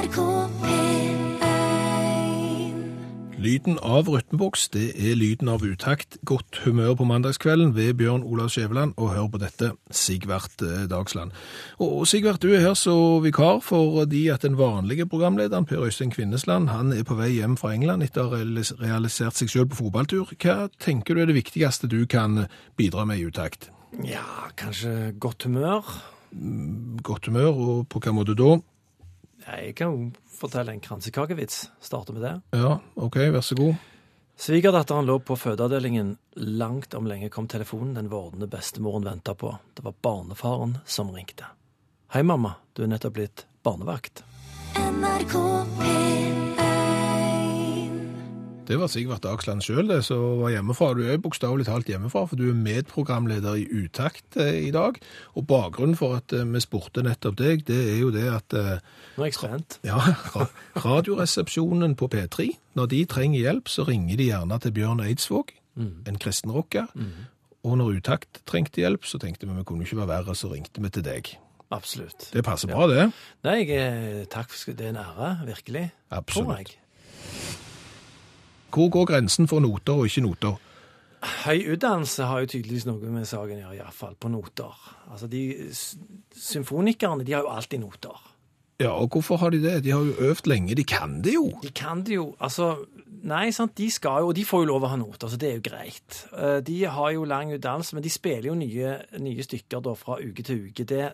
NRK P1 Lyden av rytmeboks, det er lyden av utakt. Godt humør på mandagskvelden ved Bjørn Olav Skjæveland, og hør på dette, Sigvart eh, Dagsland. Og Sigvart, du er her så vikar fordi at den vanlige programlederen, Per Øystein Kvinnesland, han er på vei hjem fra England etter å ha realisert seg selv på fotballtur. Hva tenker du er det viktigste du kan bidra med i utakt? Ja, kanskje godt humør. Godt humør, og på hva måte da? Jeg kan jo fortelle en kransekakevits. Starte med det. Ja, ok, vær så god. Svigerdatteren lå på fødeavdelingen. Langt om lenge kom telefonen den vordende bestemoren venta på. Det var barnefaren som ringte. Hei, mamma. Du er nettopp blitt barnevakt. NRK P1 Det var Sigvart Dagsland sjøl, som var hjemmefra. Du er bokstavelig talt hjemmefra, for du er medprogramleder i Utakt eh, i dag. Og bakgrunnen for at eh, vi spurte nettopp deg, det er jo det at eh, Nå er jeg spent. ja, Radioresepsjonen på P3, når de trenger hjelp, så ringer de gjerne til Bjørn Eidsvåg, en kristenrocker. Mm. Og når Utakt trengte hjelp, så tenkte vi vi kunne ikke være verre, så ringte vi til deg. Absolutt. Det passer bra, det. Nei, jeg, er- takk. for- Det er en ære, virkelig. Tror Absolutt. jeg. Hvor går grensen for noter og ikke noter? Høy utdannelse har jo tydeligvis noe med saken å gjøre, iallfall på noter. Altså, de Symfonikerne de har jo alltid noter. Ja, og hvorfor har de det? De har jo øvd lenge, de kan det jo. De kan det jo Altså, nei, sant, de skal jo Og de får jo lov å ha noter, så det er jo greit. Eh, De har jo lang utdannelse, men de spiller jo nye, nye stykker da fra uke til uke. Det,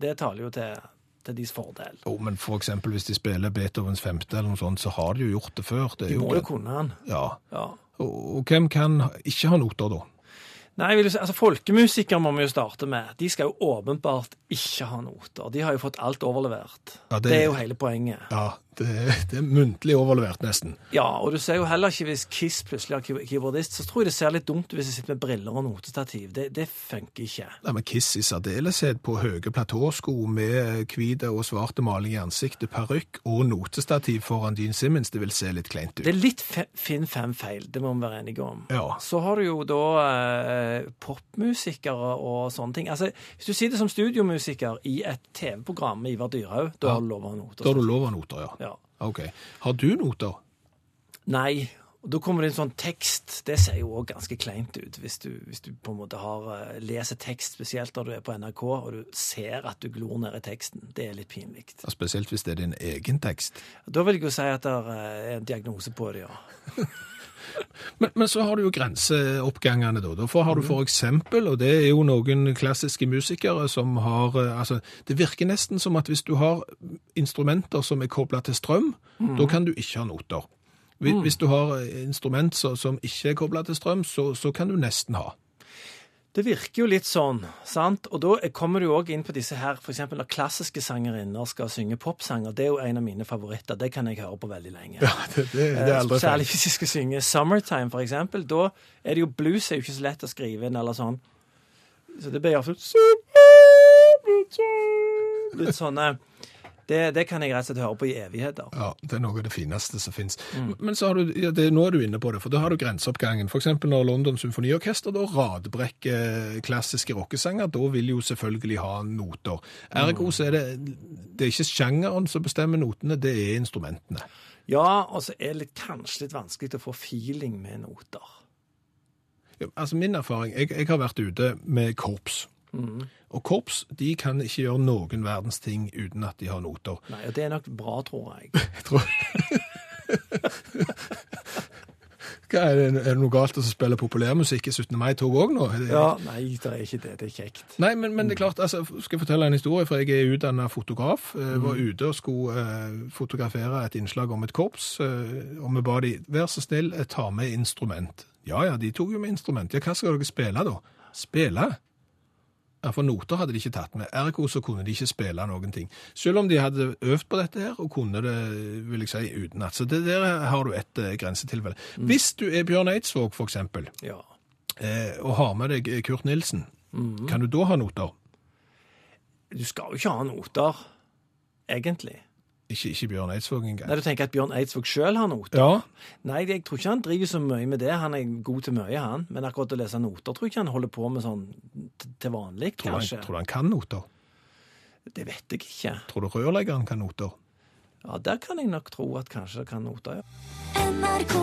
det taler jo til, til deres fordel. Jo, men for eksempel hvis de spiller Beethovens femte eller noe sånt, så har de jo gjort det før. Det De må jo kunne han. Ja. Ja. Og, og hvem kan ikke ha noter da? Nei, vil du si, altså Folkemusikere må vi jo starte med. De skal jo åpenbart ikke ha noter. De har jo fått alt overlevert. Ja, det- det... er jo hele poenget. Ja, det, det er muntlig overlevert nesten. Ja, og du ser jo heller ikke hvis Kiss plutselig er keyboardist, så tror jeg det ser litt dumt ut hvis jeg sitter med briller og notestativ. Det, det funker ikke. Nei, men Kiss i særdeleshet på høye platåsko med hvit og svarte maling i ansiktet, parykk og notestativ foran Dean Simmons, det vil se litt kleint ut. Det er litt fe- Finn fem-feil, det må vi være enige om. Ja. Så har du jo da eh, popmusikere og sånne ting. Altså, Hvis du sitter som studiomusiker i et TV-program med Ivar Dyrhaug, da har du lov å ha noter. Da har du lov av noter, ja. Ja. Ok. Har du noter? Nei. Og Da kommer det en sånn tekst. Det ser jo òg ganske kleint ut. Hvis du, hvis du på en måte har eh, leser tekst, spesielt når du er på NRK, og du ser at du glor ned i teksten. Det er litt pinlig. Ja, Spesielt hvis det er din egen tekst. Da vil jeg jo si at det er en diagnose på det, ja. Men, men så har du jo grenseoppgangene, da. Derfor har du for eksempel, og det er jo noen klassiske musikere som har eh, Altså, det virker nesten som at hvis du har instrumenter som er kobla til strøm, da kan du ikke ha noter. Hvis, hvis du har instrument som ikke er kobla til strøm, så, så kan du nesten ha. Det virker jo litt sånn, sant? Og da kommer du òg inn på disse her, f.eks. når klassiske sangerinner skal synge popsanger. Det er jo en av mine favoritter. Det kan jeg høre på veldig lenge. Ja, det, det, det er Eh, Særlig hvis de skal synge 'Summertime', eksempel. Da er det jo blues er jo ikke så lett å skrive inn, eller sånn. Så det blir iallfall Litt sånne det, det kan jeg rett og slett høre på i evigheter. Ja, det er noe av det fineste som fins. Men så har du, ja, det, nå er du inne på det, for da har du grenseoppgangen. Eksempel når London Symfoniorkester da radbrekker klassiske rockesanger, da vil jo selvfølgelig ha noter. Ergo så er det, det er ikke sjangeren som bestemmer notene, det er instrumentene. Ja, og så er det kanskje litt vanskelig å få feeling med noter. Ja, Altså min erfaring, jeg, jeg har vært ute med korps. Og korps de kan ikke gjøre noen verdens ting uten at de har noter. Nei, og det er nok bra, tror jeg. Jeg tror... Hva, er, det, er det noe galt å spille populærmusikk i 17. mai-tog òg nå? Ja, Nei, det er ikke det. Det er kjekt. Nei, men, men det er klart, altså, skal jeg fortelle en historie, for jeg er utdannet fotograf. Jeg var ute og skulle eh, fotografere et innslag om et korps, eh, og vi ba de, vær så snill, eh, ta med instrument. Ja, ja, de tok jo med instrument. Ja, hva skal dere spille da? Spille? Ja, for noter hadde de ikke tatt med. Ergo så kunne de ikke spille noen ting. Selv om de hadde øvd på dette her, og kunne det, vil jeg si, utenat. Så det der har du et eh, grensetilfelle. Hvis du er Bjørn Eidsvåg, for eksempel, Ja. eh, og har med deg Kurt Nilsen, kan du da ha noter? Du skal jo ikke ha noter, egentlig. Ikke, ikke Bjørn Eidsvåg engang. Nei, Du tenker at Bjørn Eidsvåg sjøl har noter? Ja, Nei, jeg tror ikke han driver så mye med det. Han er god til mye, han. Men akkurat å lese noter tror jeg ikke han holder på med sånn til vanlig, tror kanskje. han, tror du han kan noter? Det vet jeg ikke. Tror du rørleggeren kan noter? Ja, der kan jeg nok tro at kanskje det kan noter, ja. NRK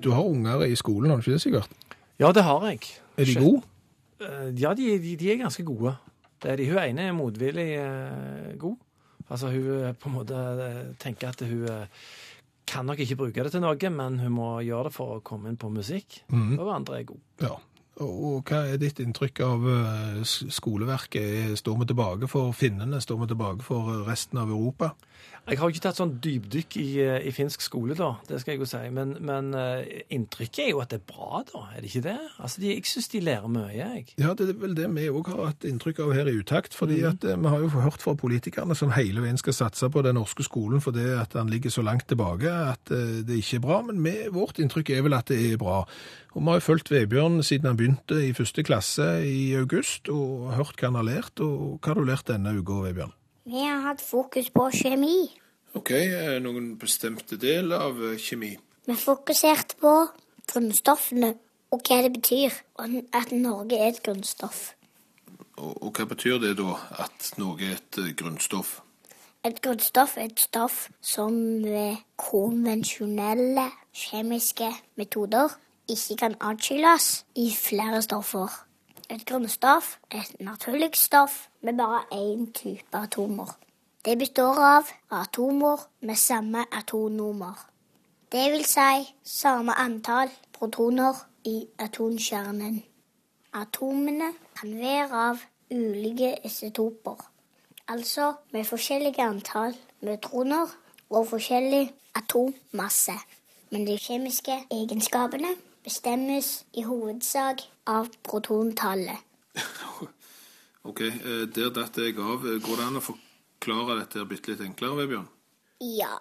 Du har unger i skolen, har du ikke det sikkert? Ja, det har jeg. Er de gode? Eh, Ja, de, de, de er ganske gode. Det er de. Hun ene er motvillig eh, god. Altså hun eh, på en måte eh, tenker at hun eh, kan nok ikke bruke det til noe, men hun må gjøre det for å komme inn på musikk. Mm. Og andre er gode. Ja. Og, hva er ditt inntrykk av eh, skoleverket? Er- Står vi tilbake for finnene? Står vi tilbake for resten av Europa? Jeg har ikke tatt sånn dypdykk i, eh, i finsk skole, da, det skal jeg jo si. Men, men eh, inntrykket er jo at det er bra, da. Er det ikke det? Altså, de, Jeg syns de lærer mye, jeg. Ja, det er vel det vi òg har hatt inntrykk av her i Utakt. fordi at eh, Vi har jo hørt fra politikerne som hele veien skal satse på den norske skolen fordi at den ligger så langt tilbake at det ikke er bra. Men vi, vårt inntrykk er vel at det er bra. Og Vi har jo fulgt Vebjørn siden han begynte i første klasse i august, og hørt hva han har lært. og Hva har du lært denne uka, Vebjørn? Vi har hatt fokus på kjemi. Ok, Noen bestemte del av eh, kjemi? Vi fokuserte på grunnstoffene og hva det betyr, at Norge er et grunnstoff. Og, og hva betyr det da, at noe er et eh, grunnstoff? Et grunnstoff er et stoff som ved konvensjonelle kjemiske metoder ikke kan atskilles i flere stoffer. Et grunnstoff et naturlig stoff med bare én type atomer. Det består av atomer med samme atonomer. Det vil si samme antall protoner i atomkjernen. Atomene kan være av ulike isotoper, altså med forskjellige antall nøytroner og forskjellig atommasse. Men de kjemiske egenskapene bestemmes i hovedsak av protontallet. Ok, eh, Der datt jeg av. Går det an å forklare dette bitte litt enklere, Vebjørn? Ja,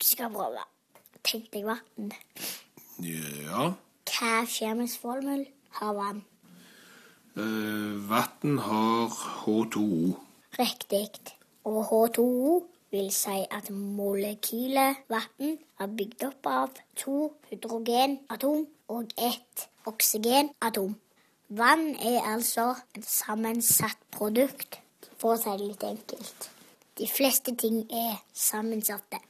skal prøve. Tenk deg vann. Ja. Hva kjemisk formel har vann? Eh, Vann har H2O. Riktig. Og H2O vil si at molekylet vann er bygd opp av to hydrogenatom og ett oksygenatom. Vann er altså et sammensatt produkt, for å si det litt enkelt. De fleste ting er sammensatte.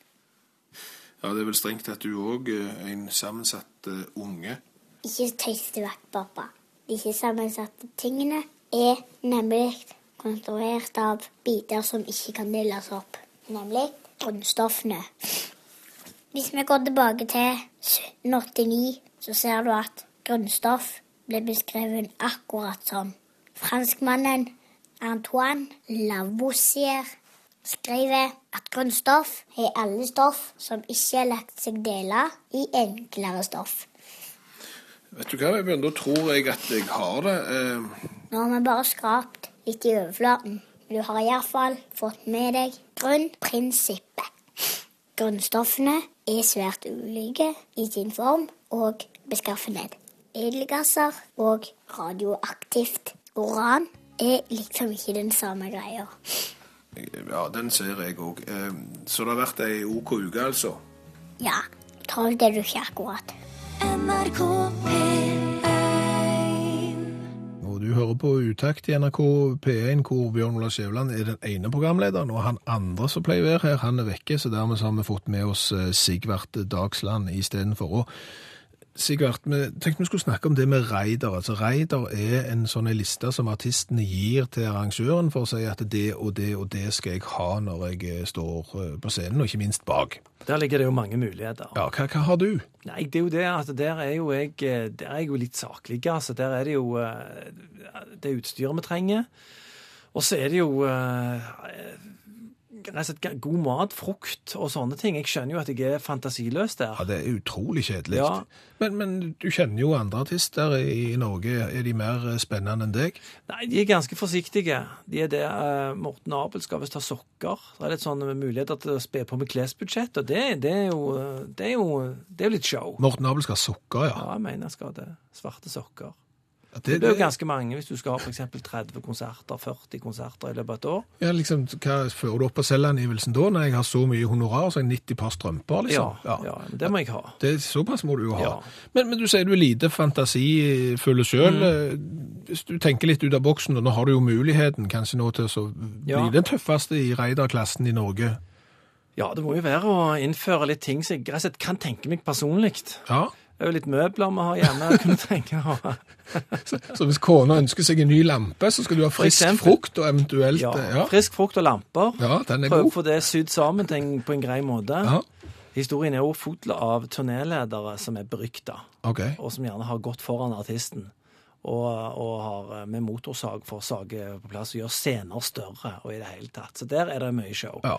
Ja, Det er vel strengt tatt du òg en sammensatt eh, unge. Ikke tøys det vekk, pappa. Disse sammensatte tingene er nemlig konstruert av biter som ikke kan deles opp, nemlig grunnstoffene. Hvis vi går tilbake til 1789, så ser du at grunnstoff ble beskrevet akkurat sånn. Franskmannen Antoine Lavoisier skriver at grunnstoff er alle stoff som ikke har lagt seg dele i enklere stoff. Vet du hva, Vebjørn, da tror jeg at jeg har det. Eh, Nå har vi bare skrapt litt i overflaten. Du har iallfall fått med deg grunnprinsippet. Grunnstoffene er svært ulike i sin form og beskaffenhet. Edelgasser og radioaktivt uran er liksom ikke den samme greia. Ja, den ser jeg òg. Så det har vært ei OK uke, altså. Ja, tolv er du ikke akkurat. NRK P1 Og du hører på Utakt i NRK P1, hvor Bjørn Ola Skjæveland er den ene programlederen, og han andre som pleier å være her, han er vekke, så dermed har vi fått med oss eh, Sigvart Dagsland istedenfor. Sigvart, vi tenkte vi skulle snakke om det med raider. Altså, Raider er en sånn liste som artistene gir til arrangøren for å si at det og det og det skal jeg ha når jeg eh, står eh, på scenen, og ikke minst bak. Der ligger det jo mange muligheter. Ja, hva, hva har du? Nei, det er jo det at der er jo jeg, eh, der er jeg jo litt saklig. Altså, der er det jo det utstyret vi trenger. Og så er det jo eh, slett god mat, frukt og sånne ting. Jeg skjønner jo at jeg er fantasiløs der. Ja, Det er utrolig kjedelig. Ja. Men, men du kjenner jo andre artister i Norge. Er de mer eh, spennende enn deg? Nei, de er ganske forsiktige. De er det. eh, Morten Abel skal visst ha sokker. Det er litt sånn muligheter til å spe på med klesbudsjett, og det, det, er jo, det, er jo, det er jo litt show. Morten Abel skal ha sokker, ja. Ja, jeg mener jeg skal ha det. Svarte sokker. Det blir jo ganske mange hvis du skal ha f.eks. 30 konserter, 40 konserter i løpet av et år. Ja, liksom, Hva fører du opp på selvangivelsen da, når jeg har så mye honorar, så jeg 90 par strømper, Ja, liksom? ja. men det må jeg ha. Det, såpass må du jo ha. Ja. Men, men du sier du er lite fantasifull sjøl. Mm. Hvis du tenker litt ut av boksen, og nå har du jo muligheten kanskje nå til å bli Ja. den tøffeste i raiderklassen i Norge. Ja, det må jo være å innføre litt ting som jeg kan tenke meg personlig. Ja. Det er jo litt møbler vi har hjemme. Jeg kunne tenke meg å ha. Så hvis kona ønsker seg en ny lampe, så skal du ha frisk eksempel. frukt og eventuelt Ja, ja. frisk frukt og lamper. ja, den er Prøv å få det sydd sammen på en grei måte. Ja, Historien er jo full av turnéledere som er berykta, OK. og som gjerne har gått foran artisten. Og, og har eh, med motorsag for å sage på plass og gjøre scener større og i det hele tatt. Så der er det mye show. Ja,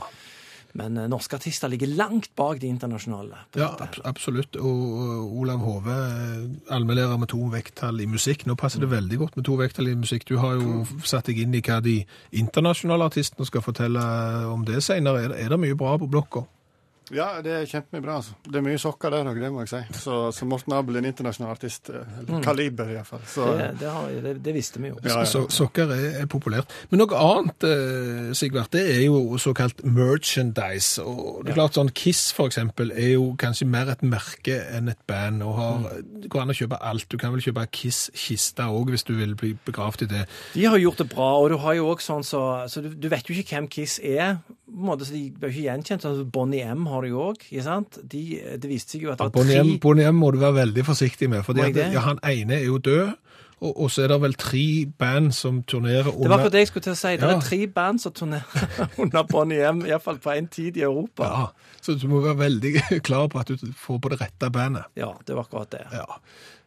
Men eh, norske artister ligger langt bak de internasjonale. ja ab absolutt. Og Olav Hove, eh, allmennlærer med to vekttall i musikk. Nå passer det veldig godt med to vekttall i musikk. Du har jo satt deg inn i hva de internasjonale artistene skal fortelle om det senere. Er, er det mye bra på blokka? Ja, det er kjempebra. Altså. Det er mye sokker der òg, det må jeg si. Så, så Morten Abel er en internasjonal artist. Eller Eller kaliber, iallfall. Så Det, det, har, det, det visste vi jo. Ja, ja. Så, sokker er, er populært. Men noe annet, eh, Sigvart, det er jo såkalt merchandise. Og det er klart sånn Kiss for eksempel er jo kanskje mer et merke enn et band. og har, Det går an å kjøpe alt. Du kan vel kjøpe Kiss-kiste òg hvis du vil bli begravd i det. De har gjort det bra, og du har jo også sånn så, så du, du vet jo ikke hvem Kiss er. På en måte, så De blir ikke gjenkjent. Sånn, Bonnie M har de jo òg. De, det viste seg jo at det var tre M må du være veldig forsiktig med. fordi at, ja, Han ene er jo død, og, og så er det vel tre band som turnerer under Det var akkurat det jeg skulle til å si. Det Ja. er tre band som turnerer under Bonnie M, iallfall på en tid i Europa. Ja, Så du må være veldig klar på at du får på det rette bandet. Ja, det var akkurat det. Ja.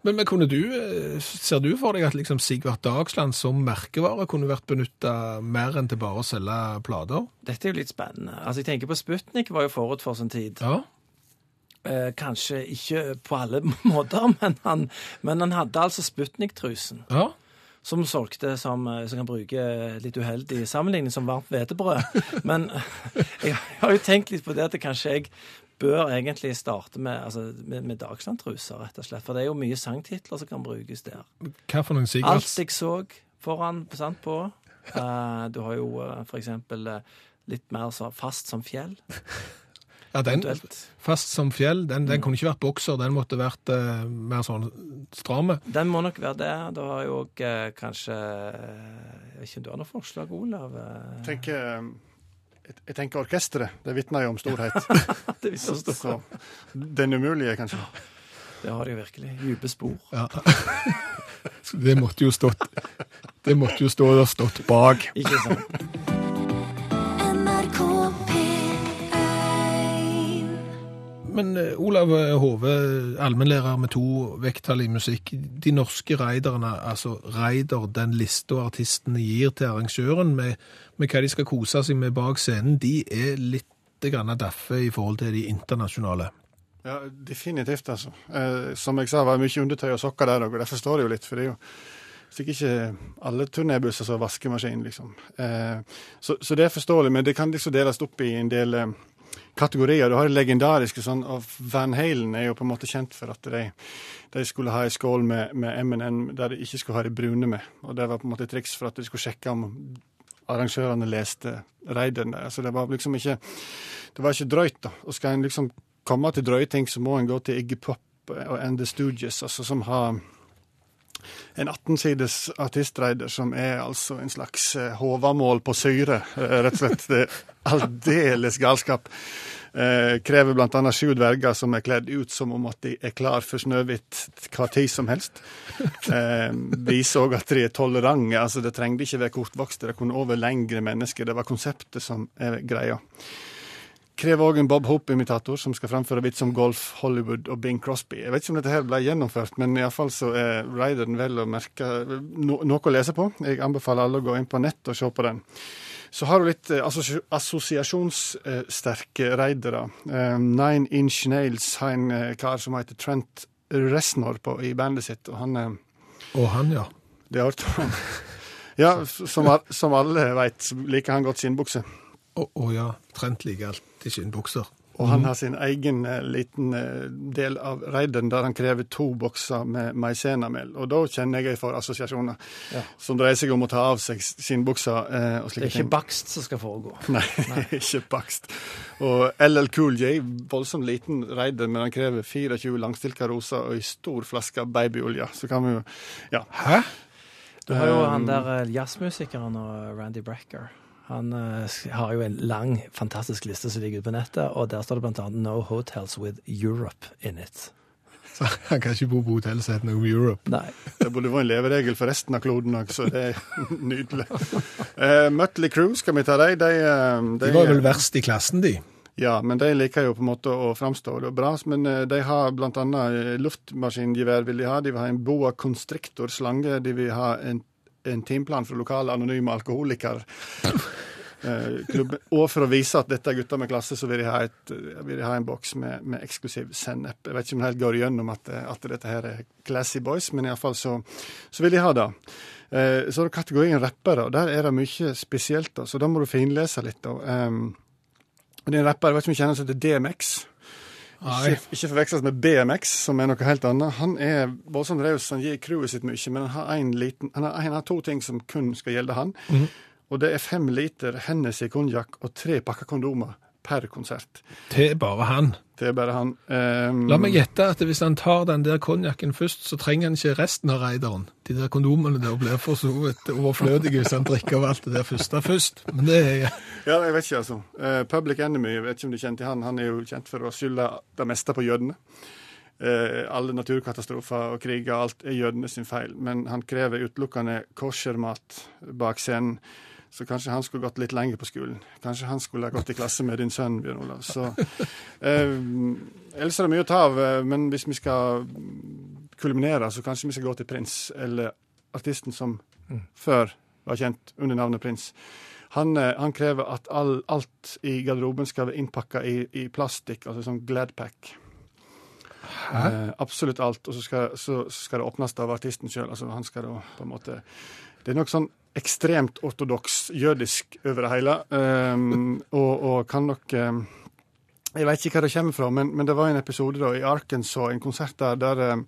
Men, men kunne du, eh, ser du for deg at liksom Sigvart Dagsland som merkevare kunne vært benytta mer enn til bare å selge plater? Dette er jo litt spennende. Altså, Jeg tenker på Sputnik var jo forut for sin tid. Ja. Eh, kanskje ikke på alle måter, men han, men han hadde altså Sputnik-trusen. ja. Som solgte som, eh, som kan bruke litt uheldig sammenligning som varmt hvetebrød. Men jeg har jo tenkt litt på det at kanskje jeg bør egentlig starte med, altså, med, med Dagsland-truser, rett og slett. For det er jo mye sangtitler som kan brukes der. Hva for noen Alt jeg så foran sant, på. Uh, du har jo uh, for eksempel uh, litt mer så fast som fjell, Ja, den, fast som fjell, den, den kunne ikke vært bokser, den måtte vært uh, mer sånn stramme. Den må nok være det. Da har jeg òg eh, kanskje Jeg vet ikke om du har noe forslag, Olav? Jeg tenker, jeg, tenker orkesteret. Det vitner jo om storhet. det, visste jeg Så den umulige, kanskje. det har de jo virkelig. Dype spor. Ja. Det måtte jo stått Det måtte jo stå stått bak. Ikke sant? Men eh, Olav Hove, allmennlærer med to vekttall i musikk. De norske raiderne, altså raider, den lista artistene gir til arrangøren med, med hva de skal kose seg med bak scenen, de er litt grann daffe i forhold til de internasjonale. Ja, definitivt, altså. Eh, som jeg sa, var det mye undertøy og sokker der og det forstår jeg jo litt. For det er jo sikkert ikke alle turnébusser som har vaskemaskin, liksom. Eh, så, så det er forståelig, men det kan liksom deles opp i en del eh, kategorier. Du har det legendariske sånn, og Van Halen er jo på en måte kjent for at de, de skulle ha ei skål med, med M&M der de ikke skulle ha det brune med. Og det var på en måte et triks for at de skulle sjekke om arrangørene leste raiderne. Altså det var liksom ikke Det var ikke drøyt, da. Og skal en liksom komme til drøye ting, så må en gå til Iggy Pop og And The Stooges, altså som har en 18-sides artistreider som er altså en slags hovamål på syre, eh, rett og slett. Det aldeles galskap. Eh, krever annet sju dverger som er kledd ut som om at de er klar for Snøhvit hva tid som helst. Eh, viser òg at de er tolerante. altså Det trengte ikke være kortvokste, det kunne over lengre mennesker. Det var konseptet som er greia. Krever òg en Bob Hope-imitator som skal fremføre vits om golf, Hollywood og Bing Crosby. Jeg vet ikke om dette her ble gjennomført, men iallfall så er rideren vel å merke no noe å lese på. Jeg anbefaler alle å gå inn på nett og se på den. Så har du litt eh, assosiasjonssterke raidere. Eh, Nine Inch Nails har en eh, kar som heter Trent Reznor på, i bandet sitt, og han er... Og han, ja. Det hørte han. Ja, som, som alle veit, liker han godt skinnbukse. Å ja, Trent liker alltid skinnbukser. Og han har sin egen eh, liten eh, del av reiden der han krever to bokser med maisenamel. Og da kjenner jeg for assosiasjoner Ja. som dreier seg om å ta av seg skinnbuksa eh, og Det er ikke ting. bakst som skal foregå. Nei, ikke bakst. Og LL Cool J, voldsomt liten raider, men han krever 24 langstilka roser og ei stor flaske babyolje. Så kan vi jo Ja. Hæ? Du har jo han Um, der eh, jazzmusikeren og Randy Brecker. Han eh, har jo en lang, fantastisk liste som ligger ute på nettet, og der står det annet 'No hotels with Europe in it'. Så han kan ikke bo på hotell som heter noe Europe. Nei. Det burde vært en leveregel for resten av kloden òg, så det er nydelig. Uh, Mutley Crew, skal vi ta dem? De, eh, De var vel verst i klassen, de. Ja, men de liker jo på en måte å framstå det bra. Men eh, de har eh, luftmaskingevær vil de ha. De vil ha en boa constrictor slange. De vil ha en, en timeplan for lokale anonyme alkoholikere. Eh. Og for å vise at dette er gutter med klasse, så vil de ha, et, vil de ha en boks med, med eksklusiv sennep. Jeg vet ikke om det helt går igjennom at, at dette her er classy boys, men iallfall så, så vil de ha det. Eh, så er det kategorien rappere, og der er det mye spesielt, så da må du finlese litt. Um, det er en rapper, jeg vet ikke om jeg kjenner som heter DMX. Ikke, ikke forveksles med BMX, som er noe helt annet. Han er voldsomt raus, han gir crewet sitt mye, men han har, en liten, han, har, han har to ting som kun skal gjelde han. Og det er fem liter Hennessy konjakk og tre pakker kondomer per konsert. Til bare han. Er bare han. Um, La meg gjette at hvis han tar den der konjakken først, så trenger han ikke resten av raideren. De der kondomene der blir for så vidt overflødige hvis han drikker av alt det der første først. Men det er Ja, jeg vet ikke, altså. Uh, Public Enemy, jeg vet ikke om du kjenner til han. Han er jo kjent for å skylde det meste på jødene. Uh, alle naturkatastrofer og kriger, alt er jødene sin feil. Men han krever utelukkende koshermat bak scenen. Så kanskje han skulle gått litt lenger på skolen. Kanskje han skulle ha gått i klasse med din sønn, Bjørn Olav. Så, eh, ellers er det mye å ta av, eh, men hvis vi skal kulminere, så kanskje vi skal gå til Prins, eller artisten som før var kjent under navnet Prins. Han, eh, han krever at all, alt i garderoben skal være innpakka i, i plastikk, altså sånn Gladpack. Eh, absolutt alt. Og så skal, så skal det åpnes av artisten sjøl. Altså, han skal da på en måte Det er nok sånn ekstremt ortodoks jødisk over det hele. um, og, og kan nok um, Jeg vet ikke hva det kommer fra, men, men det var en episode da i Arkansas, en konsert der der, ehm,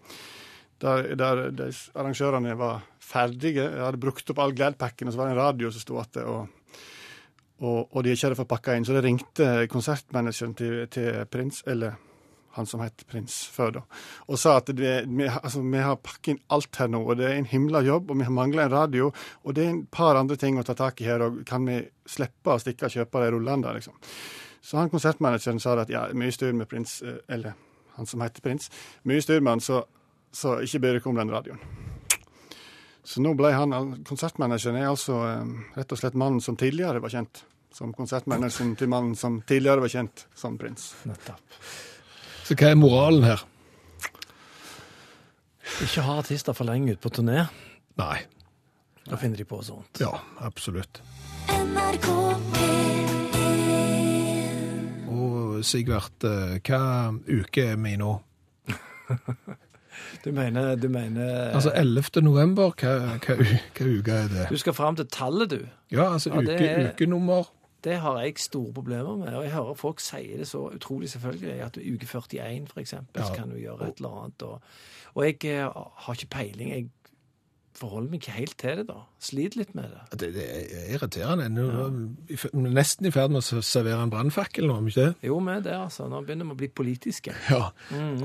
der, der, der arrangørene var ferdige. Jeg hadde brukt opp all Gladpacken, og så var det en radio som sto igjen. Og, og, og de ikke hadde fått pakka inn. Så det ringte konsertmanageren til, til Prins, eller han som het Prins før, da, og sa at det, vi, altså, vi har pakket inn alt her nå, og det er en himla jobb, og vi har mangla en radio, og det er en par andre ting å ta tak i her, og kan vi slippe å stikke og kjøpe de rullene, liksom. Så han konsertmanageren sa at ja, mye styr med Prins, eh, eller han som heter Prins, mye styr med han, så, så ikke bry dere om den radioen. Så nå ble han, konsertmanageren er altså eh, rett og slett mannen som tidligere var kjent som konsertmanageren til mannen som tidligere var kjent som prins. Nettopp. Så hva er moralen her? Ikke ha artister for lenge ut på turné. Nei. Da finner de på sånt. Ja, absolutt. NRK P1 Og Sigvart, eh, hva uke er vi i nå? Du mener, du mener Altså 11. november, hva, hva, hva uke er det? Du skal fram til tallet, du. Ja, altså Ja, uke, er- ukenummer. Det har jeg store problemer med. Og jeg hører folk si det så utrolig selvfølgelig, at uke 41 for eksempel, så kan du gjøre et eller annet. Og, og jeg eh, har ikke peiling. Jeg forholder meg ikke helt til det, da. Sliter litt med det. Det, det er irriterende. Nå er vi nesten i ferd med å servere en brannfakkel nå, om vi ikke det? Jo, med det, altså. Nå begynner vi å bli politiske. Ja.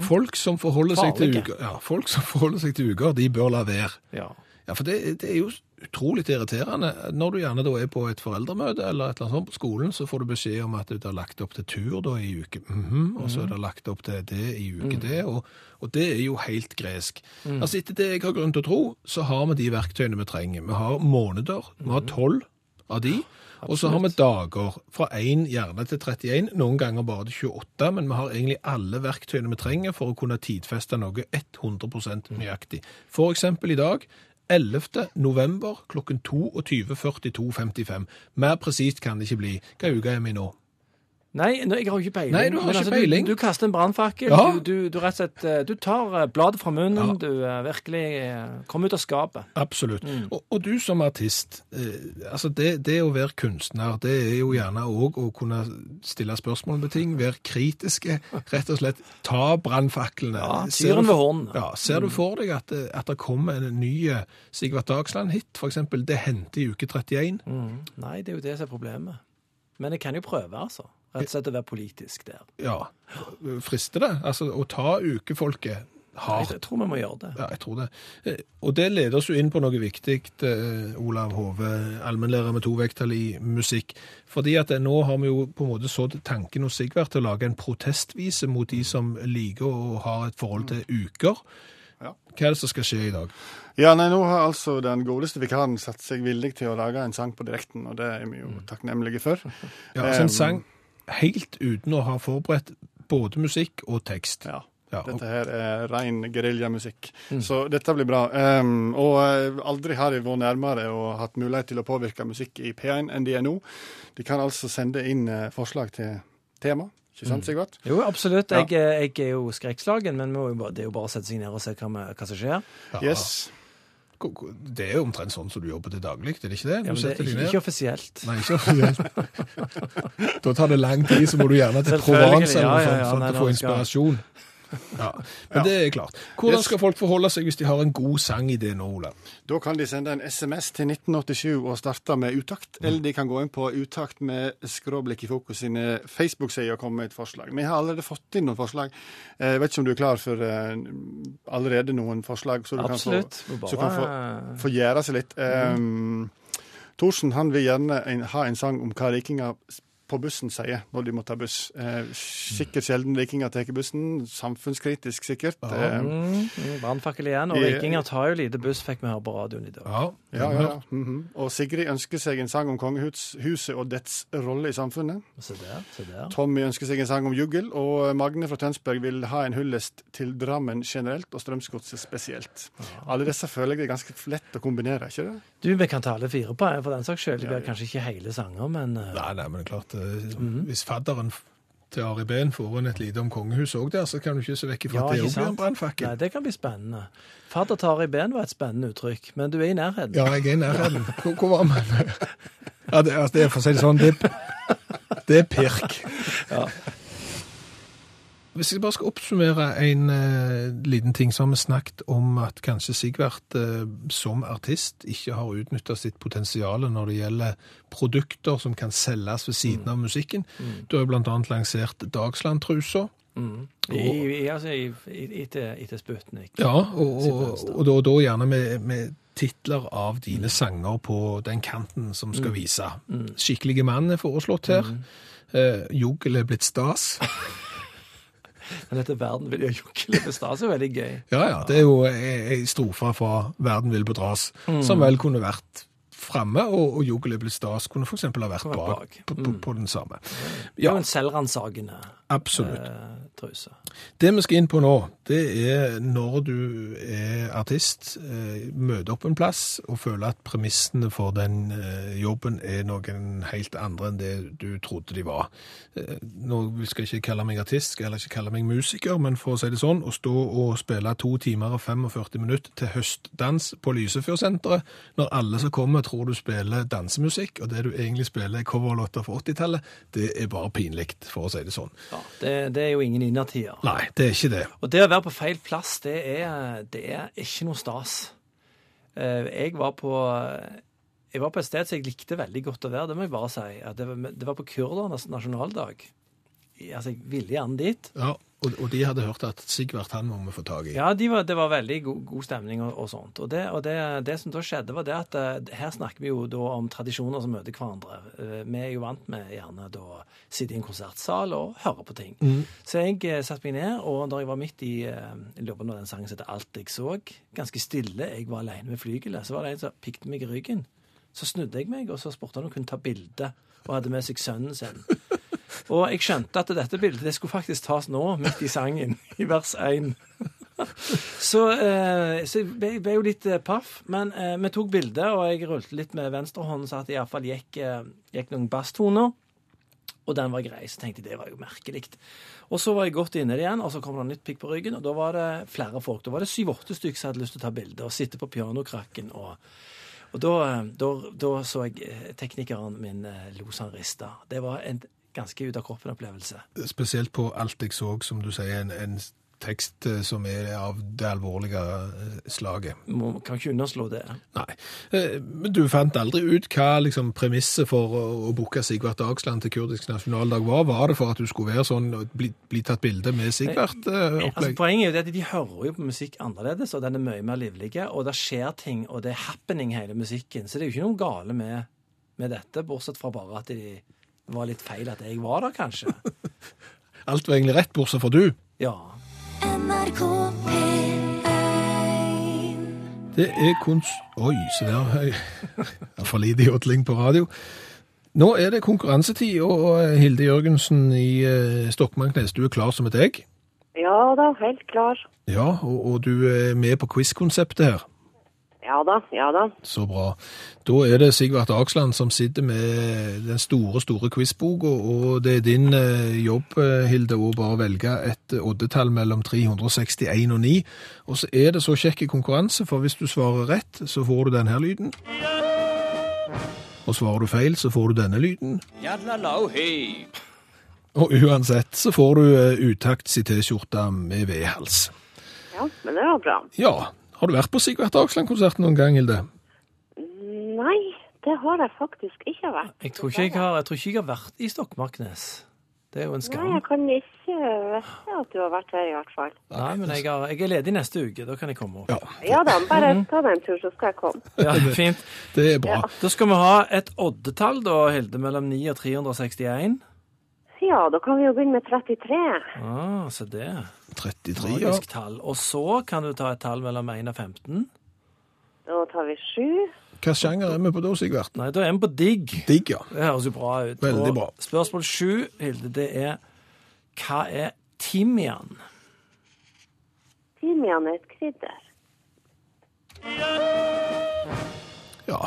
Folk som forholder seg til uker, ja, folk som forholder seg til uker, de bør la være. Ja. Ja, for det, det er jo utrolig irriterende. Når du gjerne da er på et foreldremøte eller et eller annet sånt på skolen, så får du beskjed om at det er lagt opp til tur da i uke mhm, og så er det lagt opp til det i uke det, og, og det er jo helt gresk. Altså etter det jeg har grunn til å tro, så har vi de verktøyene vi trenger. Vi har måneder, vi har tolv av de, og så har vi dager fra 1 gjerne til 31, noen ganger bare til 28, men vi har egentlig alle verktøyene vi trenger for å kunne tidfeste noe 100 nøyaktig. For eksempel i dag, 11. november klokken 22.42.55. Mer presist kan det ikke bli. Hva uke er vi nå? Nei, nå, jeg har jo ikke peiling. Nei, du har Men ikke altså, peiling. Du, du kaster en brannfakkel. Ja. Du, du, du rett og slett eh, Du tar eh, bladet fra munnen. Ja. Du er virkelig eh, kommer ut av skapet. Absolutt. Mm. Og, og du som artist, eh, altså det, det å være kunstner, det er jo gjerne òg å kunne stille spørsmål med ting, være kritiske, rett og slett ta brannfaklene. Ja, tyren ved hånden. Ja, ser du for deg at, at det kommer en ny eh, Sigvart Dagsland-hit, eksempel Det hendte i uke 31? Mm. Nei, det er jo det som er problemet. Men jeg kan jo prøve, altså. Rett og slett å være politisk der. Ja. Frister det? Altså å ta ukefolket hardt? jeg tror vi må gjøre det. Ja, jeg tror det. Eh, Og det leder oss jo inn på noe viktig, eh, Olav Hove, allmennlærer med to vekttall i musikk. Fordi at eh, nå har vi jo på en måte sådd tanken hos Sigvart til å lage en protestvise mot de som liker å ha et forhold til uker. Ja. Hva er det som skal skje i dag? Ja, nei, nå har altså den godeste vikaren satt seg villig til å lage en sang på direkten, og det er vi jo takknemlige for. Ja, altså En sang helt uten å ha forberedt både musikk og tekst. Ja. Ja, og- Dette her er ren geriljamusikk. Så dette blir bra. Um, og eh, aldri har de vært nærmere og hatt mulighet til å påvirke musikk i P1 enn de er nå. De kan altså sende inn eh, forslag til tema. Ikke sant, Sigvart? Jo, absolutt. Jeg, eh, jeg er jo skrekkslagen, men det er jo bare å sette seg ned og se hva, hva som skjer. Ja. Yes. Det er jo omtrent sånn som du jobber til daglig, er det ikke det? Du Ja, men det er ikke, ikke offisielt. Nei, ikke offisielt. da tar det lang tid, så må du gjerne til Provence eller noe sånt, for å få får skal- inspirasjon. Ja, Men Ja. det er klart. Hvordan skal folk forholde seg hvis de har en god sang i det nå, Ole? Da kan de sende en SMS til 1987 og starte med utakt, eller de kan gå inn på Utakt med skråblikk i fokus sine Facebook-sider og komme med et forslag. Vi har allerede fått inn noen forslag. Eh, Jeg vet ikke om du er klar for eh, allerede noen forslag, så du Absolutt. kan få, så kan få, få gjøre seg litt. Um, Thorsen han vil gjerne en, ha en sang om hva rikinger på bussen sier når de må ta buss. Eh, sikkert sjelden rikinger tar bussen. Samfunnskritisk, sikkert. Eh, Mm, mm, Brannfakkel igjen. Og vikinger rikinger tar jo lite buss, fikk vi høre på radioen i dag. Ja, Ja, ja, ja. -hmm. Og Sigrid ønsker seg en sang om kongehuset og dets rolle i samfunnet. Se der, se der. Tommy ønsker seg en sang om juggel, og Magne fra Tønsberg vil ha en hyllest til Drammen generelt og Strømsgodset spesielt. Alle disse føler jeg er ganske lett å kombinere, ikke det? Du, vi kan ta alle fire på, for den saks skyld. Det blir ja. kanskje ikke hele sanger, men eh, Nei, nei, men det er klart, eh, -hmm. hvis fadderen til Ari Behn får inn et lite om kongehuset òg der, så kan du ikke se vekk ifra Ja, at det òg blir en brannfakkel. Nei, det kan bli spennende. Fadder til Ari Behn var et spennende uttrykk, men du er i nærheten. Ja, jeg er i nærheten. Hvor, hvor var vi? Ja, det, altså, det er for å si det sånn, det, det er pirk. Ja. Hvis jeg bare skal oppsummere en uh, liten ting, så har vi snakket om at kanskje Sigvart uh, som artist ikke har utnyttet sitt potensial når det gjelder produkter som kan selges ved siden av musikken. Du har jo annet lansert Dagsland-trusa. Mm. I, i, altså, i, i, etter, etter Sputnik. Ja, og, og, og, og da gjerne med, med titler av dine sanger på den kanten som skal vise. Skikkelige mann er foreslått her. Eh, 'Jogel er blitt stas. Men dette Verden vil gjøre jokkele' på stas er veldig gøy. Ja, ja, det er jo ei strofe fra Verden vil bedras, som vel kunne vært framme, og, og er stas kunne f.eks. ha vært bak, bak. på, på, på den samme. Det er Ja, jo en selvransakende absolutt. eh, truse. Det vi skal inn på nå, det er når du er artist, eh, møter opp en plass og føler at premissene for den eh, jobben er noen helt andre enn det du trodde de var. Nå skal jeg ikke kalle meg artist, skal heller ikke kalle meg musiker, men for å si det sånn, å stå og spille to timer og 45 minutter til høstdans på Lysefjordsenteret, når alle som kommer tror du spiller dansemusikk, og det du egentlig spiller er coverlåter fra 80-tallet, det er bare pinlikt, for å si det sånn. Ja, det, det er jo ingen innertier. Nei, det er ikke det. Og det å være på feil plass, det er, det er ikke noe stas. Eh, Jeg var på jeg var på et sted som jeg likte veldig godt å være, det må jeg bare si. Det, var, det var på kurdernes nasjonaldag. Altså, jeg ville gjerne dit. Ja, og, og de hadde hørt at Sigvart han må vi få tak i. Ja, de var, det var veldig god, god stemning og, og sånt. Og, det, og det, det som da skjedde, var det at eh, her snakker vi jo da om tradisjoner som møter hverandre. Eh, Vi er jo vant med gjerne da sitte i en konsertsal og høre på ting. Så jeg eh, satte meg ned, og da jeg var midt i jeg lurer på når den sangen som heter Alt jeg så, ganske stille, jeg var alene med flygelet, så var det en som pikte meg i ryggen. Så snudde jeg meg, og så spurte han om hun kunne ta bilde, og hadde med seg sønnen sin. Og jeg skjønte at dette bildet det skulle faktisk tas nå, midt i sangen, i vers 1. Så, eh, så jeg ble, ble jo litt eh, paff, men eh, vi tok bilde, og jeg rullte litt med venstrehånden så at det iallfall gikk, eh, gikk noen basstoner. Og den var grei, så tenkte jeg det var jo merkelig. Og så var jeg godt inne igjen, og så kom det en nytt pikk på ryggen, og da var det flere folk. Da var det syv-åtte stykker som hadde lyst til å ta bilde og sitte på pianokrakken. Og, og da, da, da så jeg eh, teknikeren min eh, los rista. Det var en ganske ut av kroppen-opplevelse. Spesielt på alt jeg så, som du sier, en, en tekst eh, som er av det alvorlige eh, slaget. Må, kan ikke underslå det. Nei. Eh, Men du fant aldri ut hva liksom, premisset for å, booke Sigvart Dagsland til kurdisk nasjonaldag var? Var det for at du skulle være sånn bli, bli tatt bilde med Altså, Sigvart-opplegg? poenget er jo at de hører jo på musikk annerledes, og den er mye mer livlig, og det skjer ting, og det er happening hele musikken. Så det er jo ikke noe gale med, med dette, bortsett fra bare at det var litt feil at jeg var der, kanskje. Alt var egentlig rett, bortsett fra du. Ja. NRK P1 Det er kunst... Oi, se der. For lite jodling på radio. Nå er det konkurransetid, og Hilde Jørgensen i eh, Stokmarknes, du er klar som et egg? Ja da, helt klar. Ja, og, og du er med på quiz-konseptet her. Ja da, ja da. Så bra. Da er det Sigvart Aksland som sitter med den store, store quizboka, og det er din eh, jobb, eh, Hilde, å bare velge et oddetall mellom 361 og 9. Og så er det så kjekk konkurranse, for hvis du svarer rett, så får du denne lyden. Og svarer du feil, så får du denne lyden. Og uansett så får du eh, utakts i T-skjorta med V-hals. Ja, men det var bra. Ja, har du vært på Sigvart Aksland-konserten noen gang, Hilde? Nei, det har jeg faktisk ikke vært. Jeg tror ikke jeg har, jeg tror ikke jeg har vært i Stokmarknes. Det er jo en skam. Nei, jeg kan ikke vite at du har vært der i hvert fall. Nei, men jeg, har, jeg er ledig neste uke. Da kan jeg komme opp. Ja, Ja da, bare ta deg en tur, så skal jeg komme. Ja, fint. det er bra. Da skal vi ha et oddetall, da, Hilde, mellom 9 og 361. Ja, da kan vi jo begynne med 33. Ah, se det. 33, ja. Magisk tall. Og så kan du ta et tall mellom 1 og 15. Da tar vi 7. Hva sjanger er vi på da, Sigvart? Nei, da er vi på digg. Digg, ja. Det høres jo bra ut. Veldig Og bra. Spørsmål 7, Hilde, det er hva er timian? Timian er et krydder. Ja,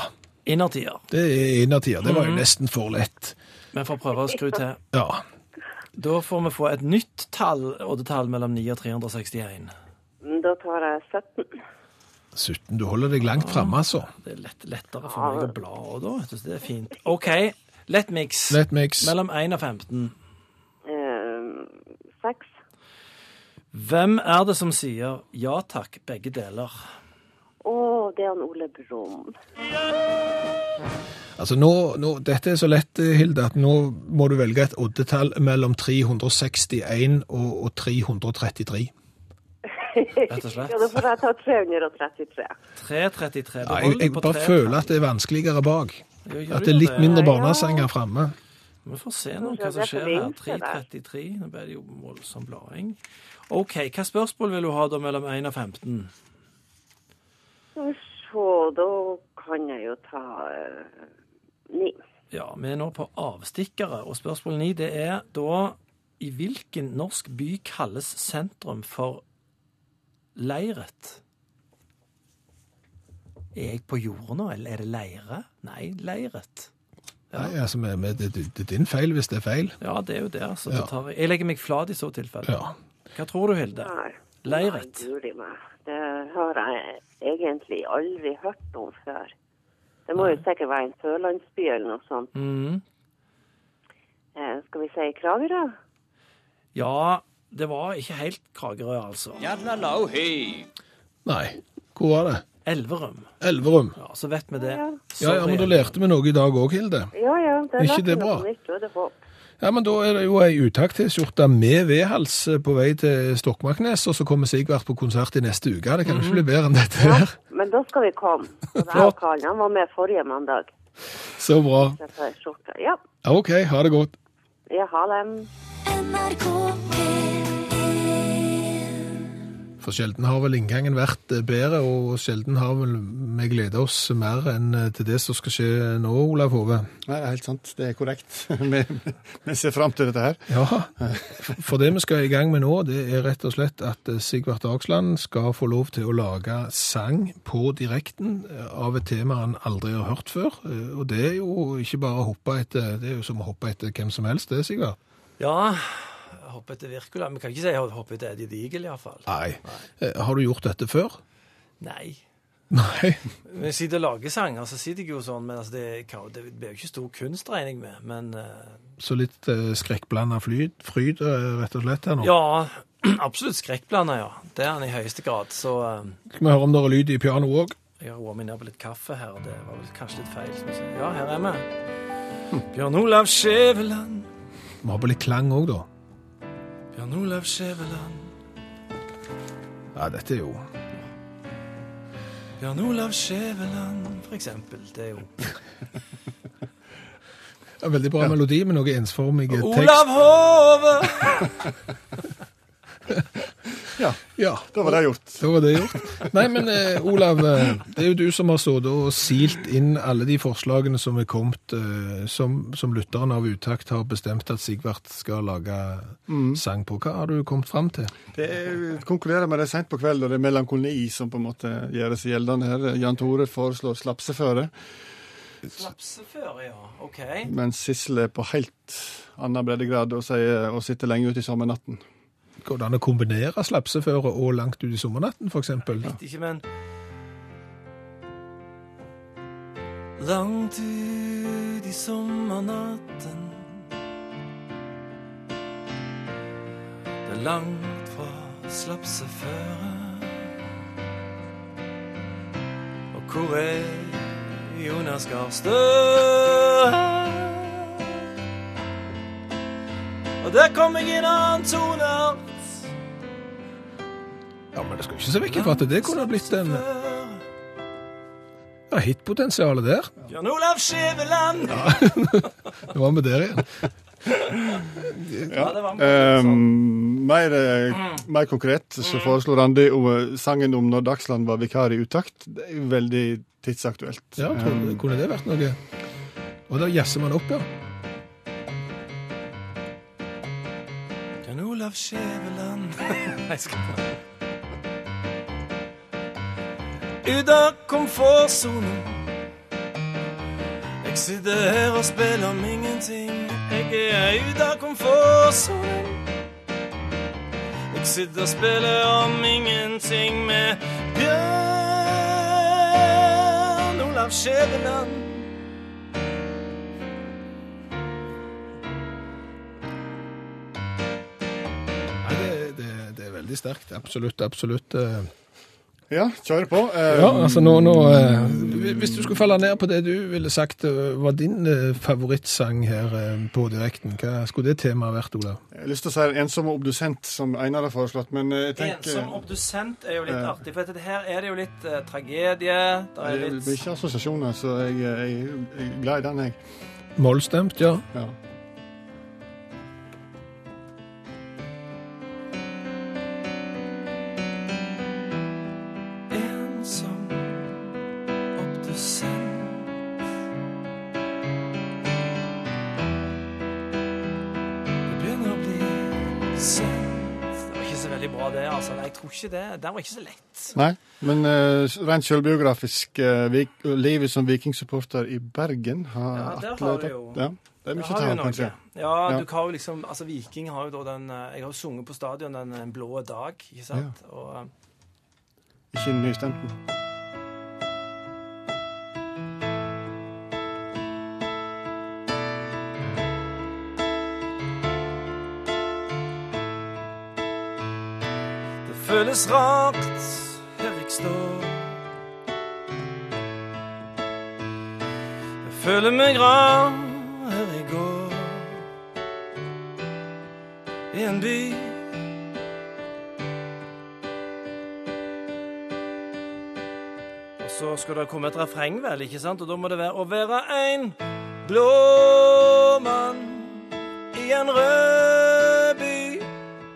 Innertier. det er innertier. Det var Mhm. jo nesten for lett. Vi får prøve å skru til. Ja, Da får vi få et nytt tall, oddetall mellom 9 og 361. Da tar jeg 17. 17. Du holder deg langt framme, altså. Det er lett, lettere for meg å bla òg, da. så Det er fint. OK, lett mix. Lett mix. Mellom 1 og 15. Eh, 6. Hvem er det som sier ja takk, begge deler? Å, det er han Ole Brumm. Altså nå, nå, Dette er så lett, eh, Hilde, at nå må du velge et oddetall mellom 361 og, og 333. Rett og slett. Ja, da får jeg ta 333. 333. Ja, jeg, jeg bare føler at det er vanskeligere bak. Jo, At det er litt det? mindre barnesanger framme. Vi får se nå hva som er skjer her. 333. Nå ble det jo voldsom blading. OK, hva spørsmål vil du ha da mellom 1 og 15? Skal vi se, da kan jeg jo ta eh, 9. Ja, vi er nå på avstikkere, og spørsmål 9 det er da I hvilken norsk by kalles sentrum for Leiret? Er jeg på jorda nå, eller er det Leire? Nei, Leiret. Ja. Nei, altså, med, med, det, det er din feil hvis det er feil. Ja, det er jo det. altså. Ja. Tar jeg, jeg legger meg flat i så tilfelle. Ja. Hva tror du, Hilde? Nei. Leiret. Nei, guri meg. Det har jeg egentlig aldri hørt om før. Det må jo sikkert være en sørlandsby eller noe sånt. Mm. Eh, skal vi si Kragerø? Ja, det var ikke helt Kragerø, altså. Nei. Hvor var det? Elverum. Elverum. Ja, så vet vi det. Ja. Ja, ja, men da lærte vi noe i dag òg, Hilde. Ja, ja. Det Ikke lærte det bra? Nytt, og det håp. Ja, men da er det jo ei utakt-T-skjorte med V-hals eh, på vei til Stokmarknes, og så kommer Sigvart på konsert i neste uke. Det kan jo ikke bli bedre enn dette her. Ja, men da skal vi komme. Og det er Karl, han var med forrige mandag. Så bra. Er. Ja. OK, ha det godt. Ja, ha dem. NRK P1 For sjelden har vel inngangen vært eh, bedre, og sjelden har vel vi gleda oss mer enn eh, til det som skal skje nå, Olav Hove. Nei, det er helt sant. Det er korrekt. vi, vi ser fram til dette her. Ja, for det vi skal i gang med nå, det er rett og slett at eh, Sigvart Dagsland skal få lov til å lage sang på direkten av et tema han aldri har hørt før. Og det er jo ikke bare å hoppe etter, det er jo som å hoppe etter hvem som helst, det, Sigvart. Ja, jeg hopper etter Wirkola. Vi kan ikke si jeg hopper etter Eddie Diegel, iallfall. Nei. Nei. Har du gjort dette før? Nei. Nei. Vi sitter og lager sanger, så sitter jeg jo sånn, men altså, det, det blir jo ikke stor kunst, regner jeg med. Men uh... Så litt uh, skrekkblanda fryd, eh, rett og slett her nå. ja, absolutt skrekkblanda, ja. Det er han i høyeste grad. Så uh... Skal vi høre om det er lyd i pianoet òg? jeg har roa meg ned på litt kaffe her, det var vel kanskje litt feil. Ja, her er vi. Bjørn Olav Skjæveland. Vi har på litt klang òg, da. Bjørn Olav Skjæveland. Ja, dette er jo Jan Olav Skjæveland, for eksempel. Det er jo en veldig bra melodi med noe ensformige tekst. Olav Hove! Ja, Ja, da var det gjort. Da var det gjort. Nei, men eh, Olav, eh, det er jo du som har stått og silt inn alle de forslagene som er kommet, eh, som, som lytteren av Utakt har bestemt at Sigvart skal lage sang på. Hva har du kommet fram til? Det konkluderer med det sent på kveld, og det er melankoli som på en måte gjør seg gjeldende her. Jan Tore foreslår slapseføre, Slapseføre, ja. OK. mens Sissel er på helt annen breddegrad og sier å sitte lenge ute i sommernatten. Går det an å kombinere slapseføre og langt ut i sommernatten, for eksempel? Vet ikke, men Langt ut i sommernatten Det er langt fra slapseføre Og hvor er Jonas Gahr Støre? Og der kom jeg inn annen toneart Ja, men det skal ikke se vekk fra at det kunne ha blitt en ja, hitpotensialet der. Jan Olav Skjæveland! Nå var vi der igjen. Ja, det var Eh, mer, eh, mer konkret så foreslår Randi eh, sangen om når Dagsland var vikar i utakt. Det er jo veldig tidsaktuelt. Ja, tror du, kunne det vært noe? Og da jazzer man opp, ja. Jan Olav Skjæveland Ut av komfortsonen. Jeg sitter her og spiller om ingenting. Jeg er ut av komfortsonen. Jeg sitter og spiller om ingenting med Bjørn Olav Skjæveland. Veldig sterkt. Absolutt, absolutt. Ja, kjøre på. Eh, Ja, altså nå, nå uh, Hvis du skulle falle ned på det du ville sagt uh, var din uh, favorittsang her på direkten, hva skulle det temaet vært, Olav? Jeg har lyst til å si 'Ensom og obdusent', som Einar har foreslått, men jeg tenker Ensom obdusent er jo litt artig, for dette her er det jo litt tragedie. Det er Det litt blir ikke assosiasjoner, så jeg, jeg, jeg er glad i den, jeg. Mollstemt, ja. Ja. Ikke det. Den var ikke så lett. Nei, men uh, rent selvbiografisk uh, livet som vikingsupporter i Bergen har Ja, der atlet, har du jo- Ja, det er mye å ta av, kanskje. Ja, Ja. du har jo liksom Altså, Viking har jo da den eh, Jeg har jo sunget på stadion den blå dag, ikke sant? Og uh, Ikke nystemten. Føles rart her jeg står. Jeg føler meg rar her jeg går. I en by. Og så skal det komme et refreng, vel, ikke sant? Og da må det være å være en blå mann i en rød by.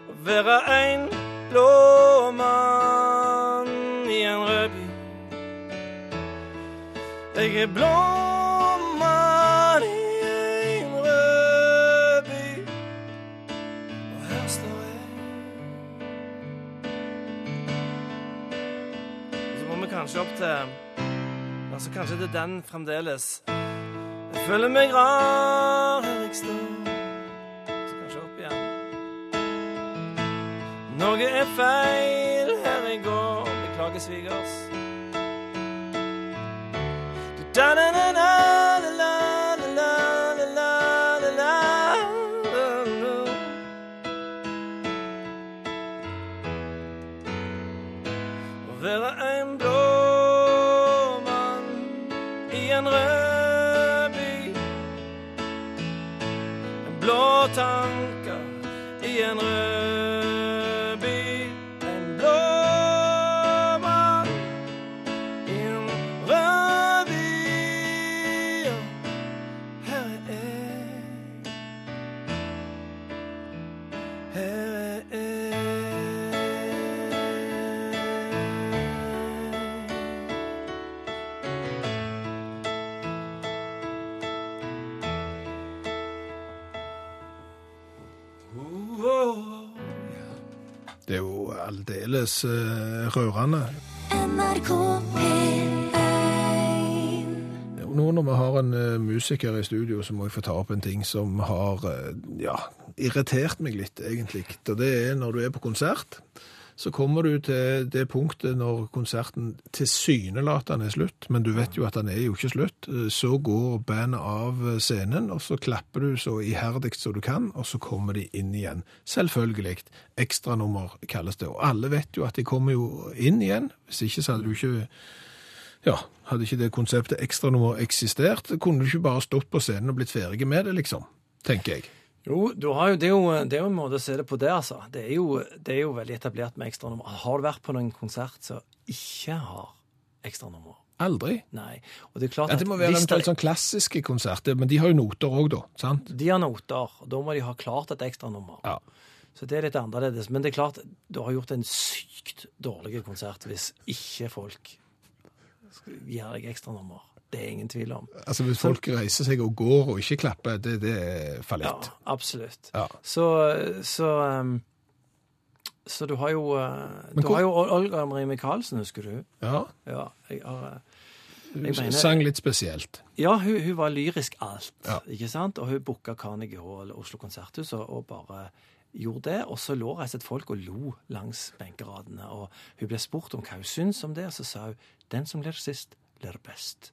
Å være en blå mann i en rød by. Jeg er blå mann i en rød by. Og her står jeg. Og så må vi kanskje opp til Altså kanskje det er den fremdeles. Jeg føler meg rar her jeg står. Noe er feil her i går. Beklager, svigers. Å Det er jo aldeles eh, rørende. NRK P1 Det er jo Nå når vi har en eh, musiker i studio, så må jeg få ta opp en ting som har eh, ja, irritert meg litt, egentlig. Og det er når du er på konsert, så kommer du til det punktet når konserten tilsynelatende er slutt, men du vet jo at den er jo ikke slutt. Så går bandet av scenen, og så klapper du så iherdig som du kan, og så kommer de inn igjen. Selvfølgelig. Ekstranummer kalles det. Og alle vet jo at de kommer jo inn igjen. Hvis ikke så hadde du ikke ja, hadde ikke det konseptet ekstranummer eksistert, kunne du ikke bare stått på scenen og blitt ferdig med det, liksom, tenker jeg. Jo, du har jo, det, er jo, det er jo en måte å se det på det, altså. Det er jo, det er jo veldig etablert med ekstranummer. Har du vært på noen konsert som ikke har ekstranummer? Aldri. Nei. Og det er klart Ja, det må være eventuelt sånn klassiske konserter, men de har jo noter òg, da. sant? De har noter, og da må de ha klart et ekstranummer. Ja. Så det er litt annerledes. Men det er klart, du har gjort en sykt dårlig konsert hvis ikke folk gir deg ekstranummer. Det er ingen tvil om. Altså Hvis folk reiser seg og går og ikke klapper, det, det er Ja, fallitt. absolutt. Ja. Så, så, um, så du har jo uh, Du hvor- har jo Olga Marie Michaelsen, husker du? Ja, Ja, jeg har, Hun mener- sang litt spesielt. ja hun, hun var lyrisk alt, Ja. ikke sant? Og hun booka Carnegie Hall, Oslo konserthus, og, og bare gjorde det. Og så lå reist folk og lo langs benkeradene. Og hun ble spurt om hva hun syntes om det, og så sa hun den som ler sist, ler best.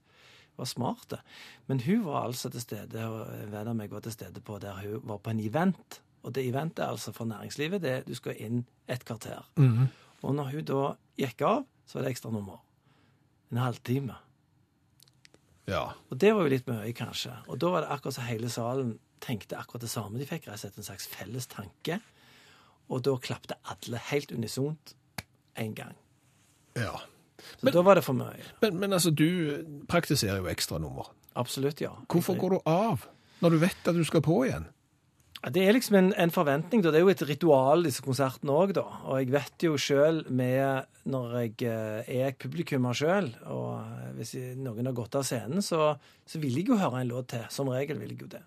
Var smart. Men hun var altså til stede, og en venn av meg var til stede på der hun var på en event. Og det eventet er altså for næringslivet, det er du skal inn et kvarter. Og når hun da gikk av, så var det ekstra nummer. En halvtime. Ja. Og det var jo litt mye, kanskje. Og da var det akkurat så hele salen tenkte akkurat det samme. De fikk rett og slett en slags felles tanke. Og da klapte alle helt unisont én gang. ja. Så da var det for mye. Men, men altså, du praktiserer jo ekstranummer. Absolutt, ja. Hvorfor går du av når du vet at du skal på igjen? Det er liksom en, en forventning. da. Det er jo et ritual, disse konsertene òg, da. Og jeg vet jo sjøl med Når jeg eh, er publikummer sjøl, og hvis noen har gått av scenen, så, så vil jeg jo høre en låt til. Som regel vil jeg jo det.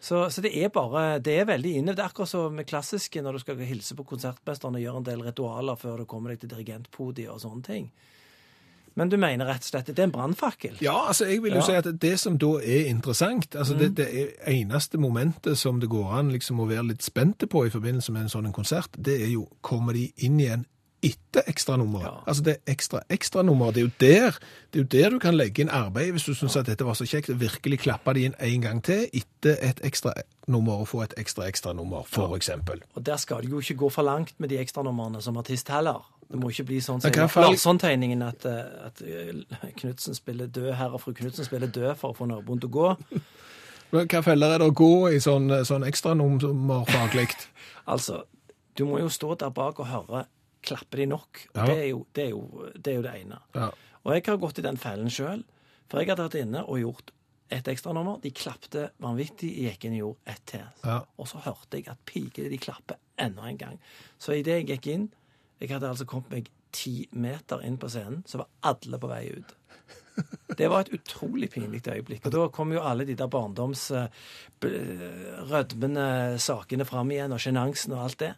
Så, så det er bare Det er veldig inne. Det er akkurat som med klassiske når du skal hilse på konsertmesteren og gjøre en del ritualer før du kommer deg til dirigentpodiet og sånne ting. Men du mener rett og slett at det er en brannfakkel? Ja, altså jeg vil jo Ja. si at det som da er interessant, altså det, det er eneste momentet som det går an liksom å være litt spente på i forbindelse med en sånn konsert, det er jo, kommer de inn igjen etter ekstranummeret? Ja. Altså det ekstra ekstranummeret. det er jo der, det er jo der du kan legge inn arbeid hvis du synes at dette var så kjekt, virkelig klappe det inn en gang til etter et ekstra nummer og få et ekstra ekstra nummer, for eksempel. Og der skal du jo ikke gå for langt med de ekstranumrene som artist heller. Det må ikke bli sånn som Larsson-tegningen at, eh, at Knutsen Knudsen spiller død, herr og fru Knudsen spiller død for å få naboen til å gå. Hva feller er det å gå i sånn, sånn ekstranummer faglig? Altså, du må jo stå der bak og høre klapper de nok. Ja. det, er jo, det, er jo, det er jo det ene. Ja. Og jeg har gått i den fellen sjøl. For jeg hadde vært inne og gjort et ekstranummer. De klapte vanvittig, gikk inn og gjorde ett til. Ja. Og så hørte jeg at pikene de klapper enda en gang. Så idet jeg gikk inn, Jeg hadde altså kommet meg ti meter inn på scenen, så var alle på vei ut. Det var et utrolig pinlig øyeblikk. Og da kom jo alle de der barndoms eh, rødmende sakene fram igjen, og sjenansen og alt det.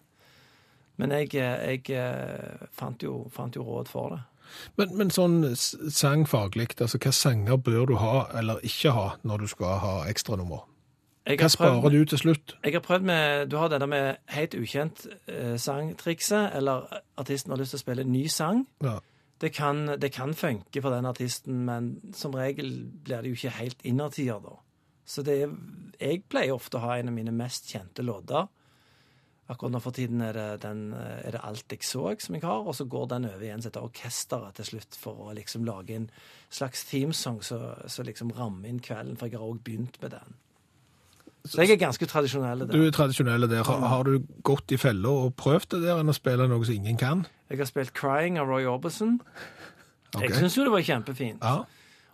Men jeg, jeg eh, fant, jo, fant jo råd for det. Men, men sånn sangfaglig, altså hva sanger bør du ha eller ikke ha når du skal ha ekstranummer? Hva sparer du til slutt? Jeg har prøvd med Du har denne med helt ukjent eh, eller artisten har lyst til å spille en ny sang. Ja. Det kan, det kan funke for den artisten, men som regel blir det jo ikke helt innertier da. Så det jeg pleier ofte å ha en av mine mest kjente låter. Akkurat nå for tiden er det, den, eh, er det Alt jeg så som jeg har, og så går den over igjen til et orkesteret til slutt for å liksom lage en slags themesong som liksom rammer inn kvelden, for jeg har òg begynt med den. Så jeg er ganske tradisjonell Du er tradisjonell der. Har, har du gått i fella og prøvd det der enn å spille noe som ingen kan? Jeg har spilt 'Crying' av Roy Orbison. Okay. Jeg syns jo det var kjempefint. Ja.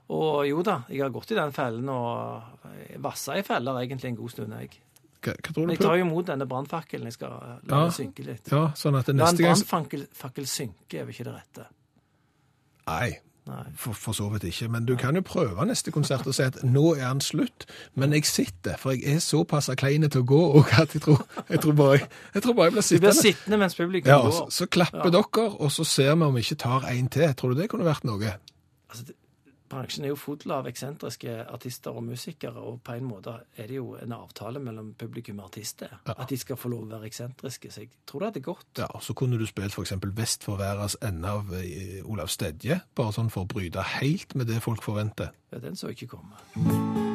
Og jo da, jeg har gått i den fellen og vassa i feller egentlig en god stund, jeg. Hva, hva tror du jeg tar jo imot denne brannfakkelen. Jeg skal la Ja. den synke litt. Ja, sånn at det La en neste gang brannfakkel fakkel synke er vel ikke det rette. Nei, Nei. for, for så vidt ikke. Men du kan jo prøve neste konsert og si at nå er den slutt, men jeg sitter, for jeg er såpass klein til å gå, og at jeg tror, jeg tror bare jeg, jeg tror bare jeg blir sittende. Du blir sittende. mens publikum Ja, så, så klapper Ja. dere, og så ser vi om vi ikke tar en til. Tror du det kunne vært noe? Altså, det, bransjen er jo full av eksentriske artister og musikere, og på en måte er det jo en avtale mellom publikum og artister. Ja. At de skal få lov å være eksentriske. Så jeg tror det hadde gått. Ja, og Så kunne du spilt f.eks. Vest for verdens ende av eh, Olav Stedje, bare sånn for å bryte helt med det folk forventer. Ja, den så jeg ikke komme.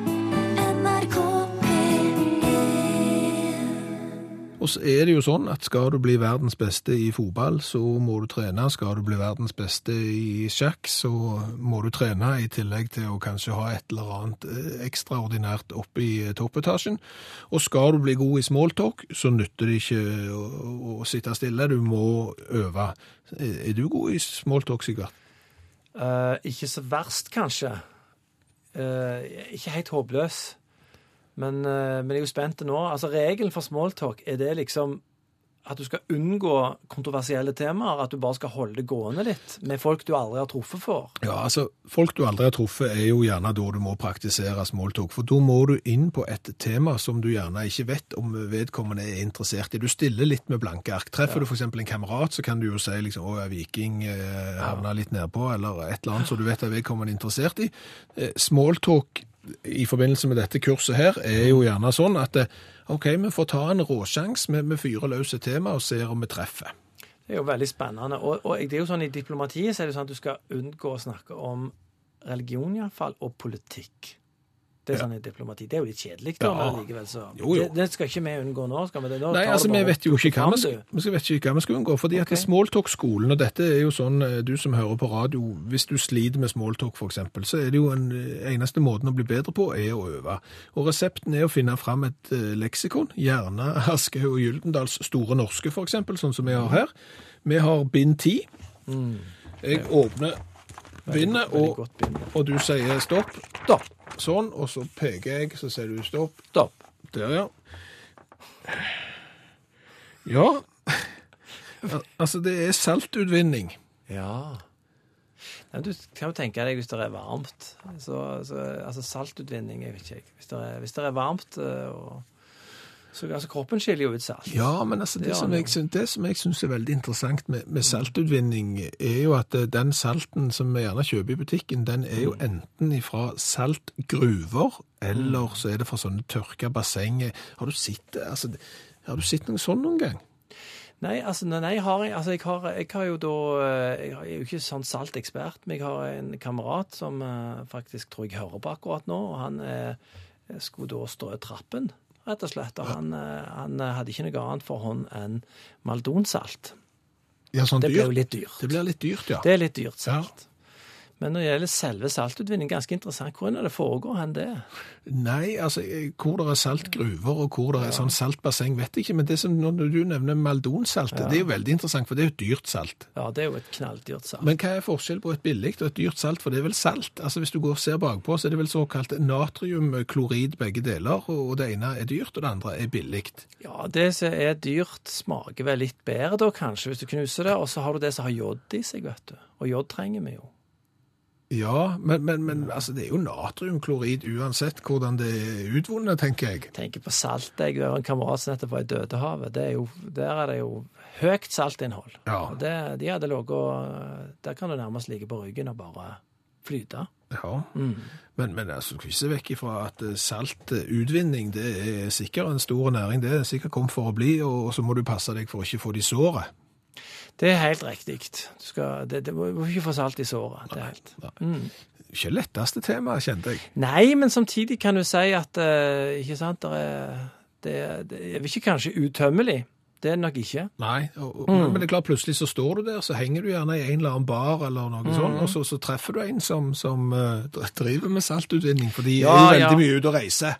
Og så er det jo sånn at skal du bli verdens beste i fotball, så må du trene. Skal du bli verdens beste i sjakk, så må du trene, i tillegg til å kanskje ha et eller annet eh, ekstraordinært oppe i eh, toppetasjen. Og skal du bli god i smalltalk, så nytter det ikke å, å, sitte stille, du må øve. Er er du god i smalltalk, Sigvart? Uh, ikke så verst, kanskje. Uh, ikke helt håpløs. Men, eh, men jeg er jo spent nå. Altså, Regelen for smalltalk, er det liksom at du skal unngå kontroversielle temaer? At du bare skal holde det gående litt med folk du aldri har truffet for? Ja, altså, folk du aldri har truffet er jo gjerne da du må praktisere smalltalk, for da må du inn på et tema som du gjerne ikke vet om vedkommende er interessert i. Du stiller litt med blanke ark. Treffer du for eksempel en kamerat, så kan du jo si liksom, å, er viking eh, havna litt nedpå, eller et eller annet som du vet er vedkommende interessert i. Eh, smalltalk i forbindelse med dette kurset her er jo gjerne sånn at eh, ok, vi får ta en råsjans med, fyrer løs et tema og ser om vi treffer. Det er jo veldig spennende. Og, og det er jo sånn i diplomatiet så er det sånn at du skal unngå å snakke om religion iallfall, og politikk. Det er sånn i diplomati. Det er jo litt kjedelig, da, Ja. men likevel så Jo, jo. Det, det skal ikke vi unngå nå. skal vi det? Nå Nei, altså, vi vet jo ikke hva vi skal, vet ikke hva vi skal unngå, fordi okay. at smalltalk-skolen, og dette er jo sånn, eh, du som hører på radio, hvis du sliter med smalltalk eksempel, så er det jo en eh, eneste måten å bli bedre på, er å øve. Og resepten er å finne fram et eh, leksikon, gjerne Aschehoug og Gyldendals Store Norske eksempel, sånn som vi har her. Vi har bind 10. Jeg åpner Veldig og, og du sier stopp. Stopp. Sånn, og så peker jeg, så sier du stopp. Stopp. Der, ja. Ja. Al- Altså, det er saltutvinning. Ja. Nei, du kan jo tenke deg hvis det er varmt. Så, så, altså saltutvinning, jeg vet ikke. jeg. Hvis det er, hvis det er varmt eh, og, så, altså Kroppen skiller jo ut salt. Ja, men altså, det, Det som jeg, synes, det som jeg syns er veldig interessant med, med saltutvinning, er jo at eh, den salten som vi gjerne kjøper i butikken, den er jo enten fra saltgruver, eller så er det fra sånne tørka bassenger. Har du sett? Altså, har du sett noe sånn noen gang? Nei, altså, nei, har jeg, altså jeg, har, jeg har jo da eh, Jeg er jo ikke sånn saltekspert, men jeg har en kamerat som eh, faktisk tror jeg hører på akkurat nå, og han eh, skulle da strø trappen, rett og slett. Og han, eh, han eh, hadde ikke noe annet for hånd enn maldonsalt. Ja, sånn Det ble jo litt dyrt. Det blir litt dyrt, ja. Det er litt dyrt salt. Ja. Men når det gjelder selve saltutvinning, ganske interessant. Hvor er det foregår hen det? Nei, altså, eh, hvor det er saltgruver og hvor det er sånn saltbasseng, vet jeg ikke. Men det som når du nevner maldonsaltet, det er jo veldig interessant, for det er jo et dyrt salt. Ja, det er jo et knalldyrt salt. Men hva er forskjell på et billig og et dyrt salt? For det er vel salt? Altså Hvis du går og ser bakpå, så er det vel såkalt natriumklorid begge deler. Og det ene er dyrt, og det andre er billig. Ja, det som er dyrt, smaker vel litt bedre da, kanskje, hvis du knuser det. Og så har du det som har jod i seg, vet du. Og jod trenger vi jo. Ja, men, men, men altså, det er jo natriumklorid uansett hvordan det er utvunnet, tenker jeg. tenker på salt. Jeg har en kamerat som nettopp var i Dødehavet. Det er jo, der er det jo høyt saltinnhold. Ja. Og det, de hadde ligget Der kan du nærmest ligge på ryggen og bare flyte. Ja, men, men altså, skal vi se vekk ifra at eh, saltutvinning det er sikkert en stor næring. Det er sikkert kommet for å bli, og så må du passe deg for å ikke få de såret. Det er helt riktig. Du skal, det, det må ikke få salt i såret. Det er helt. Mm. Ikke letteste tema, kjente jeg. Nei, men samtidig kan du si at eh, ikke sant, er, det, det er ikke kanskje utømmelig. Det er det nok ikke. Nei, og, mm. men det er klart plutselig så står du der, så henger du gjerne i en eller annen bar eller noe sånt, og så, så treffer du en som, som uh, driver med saltutvinning, for de Ja, er jo veldig ja. mye ute og reiser.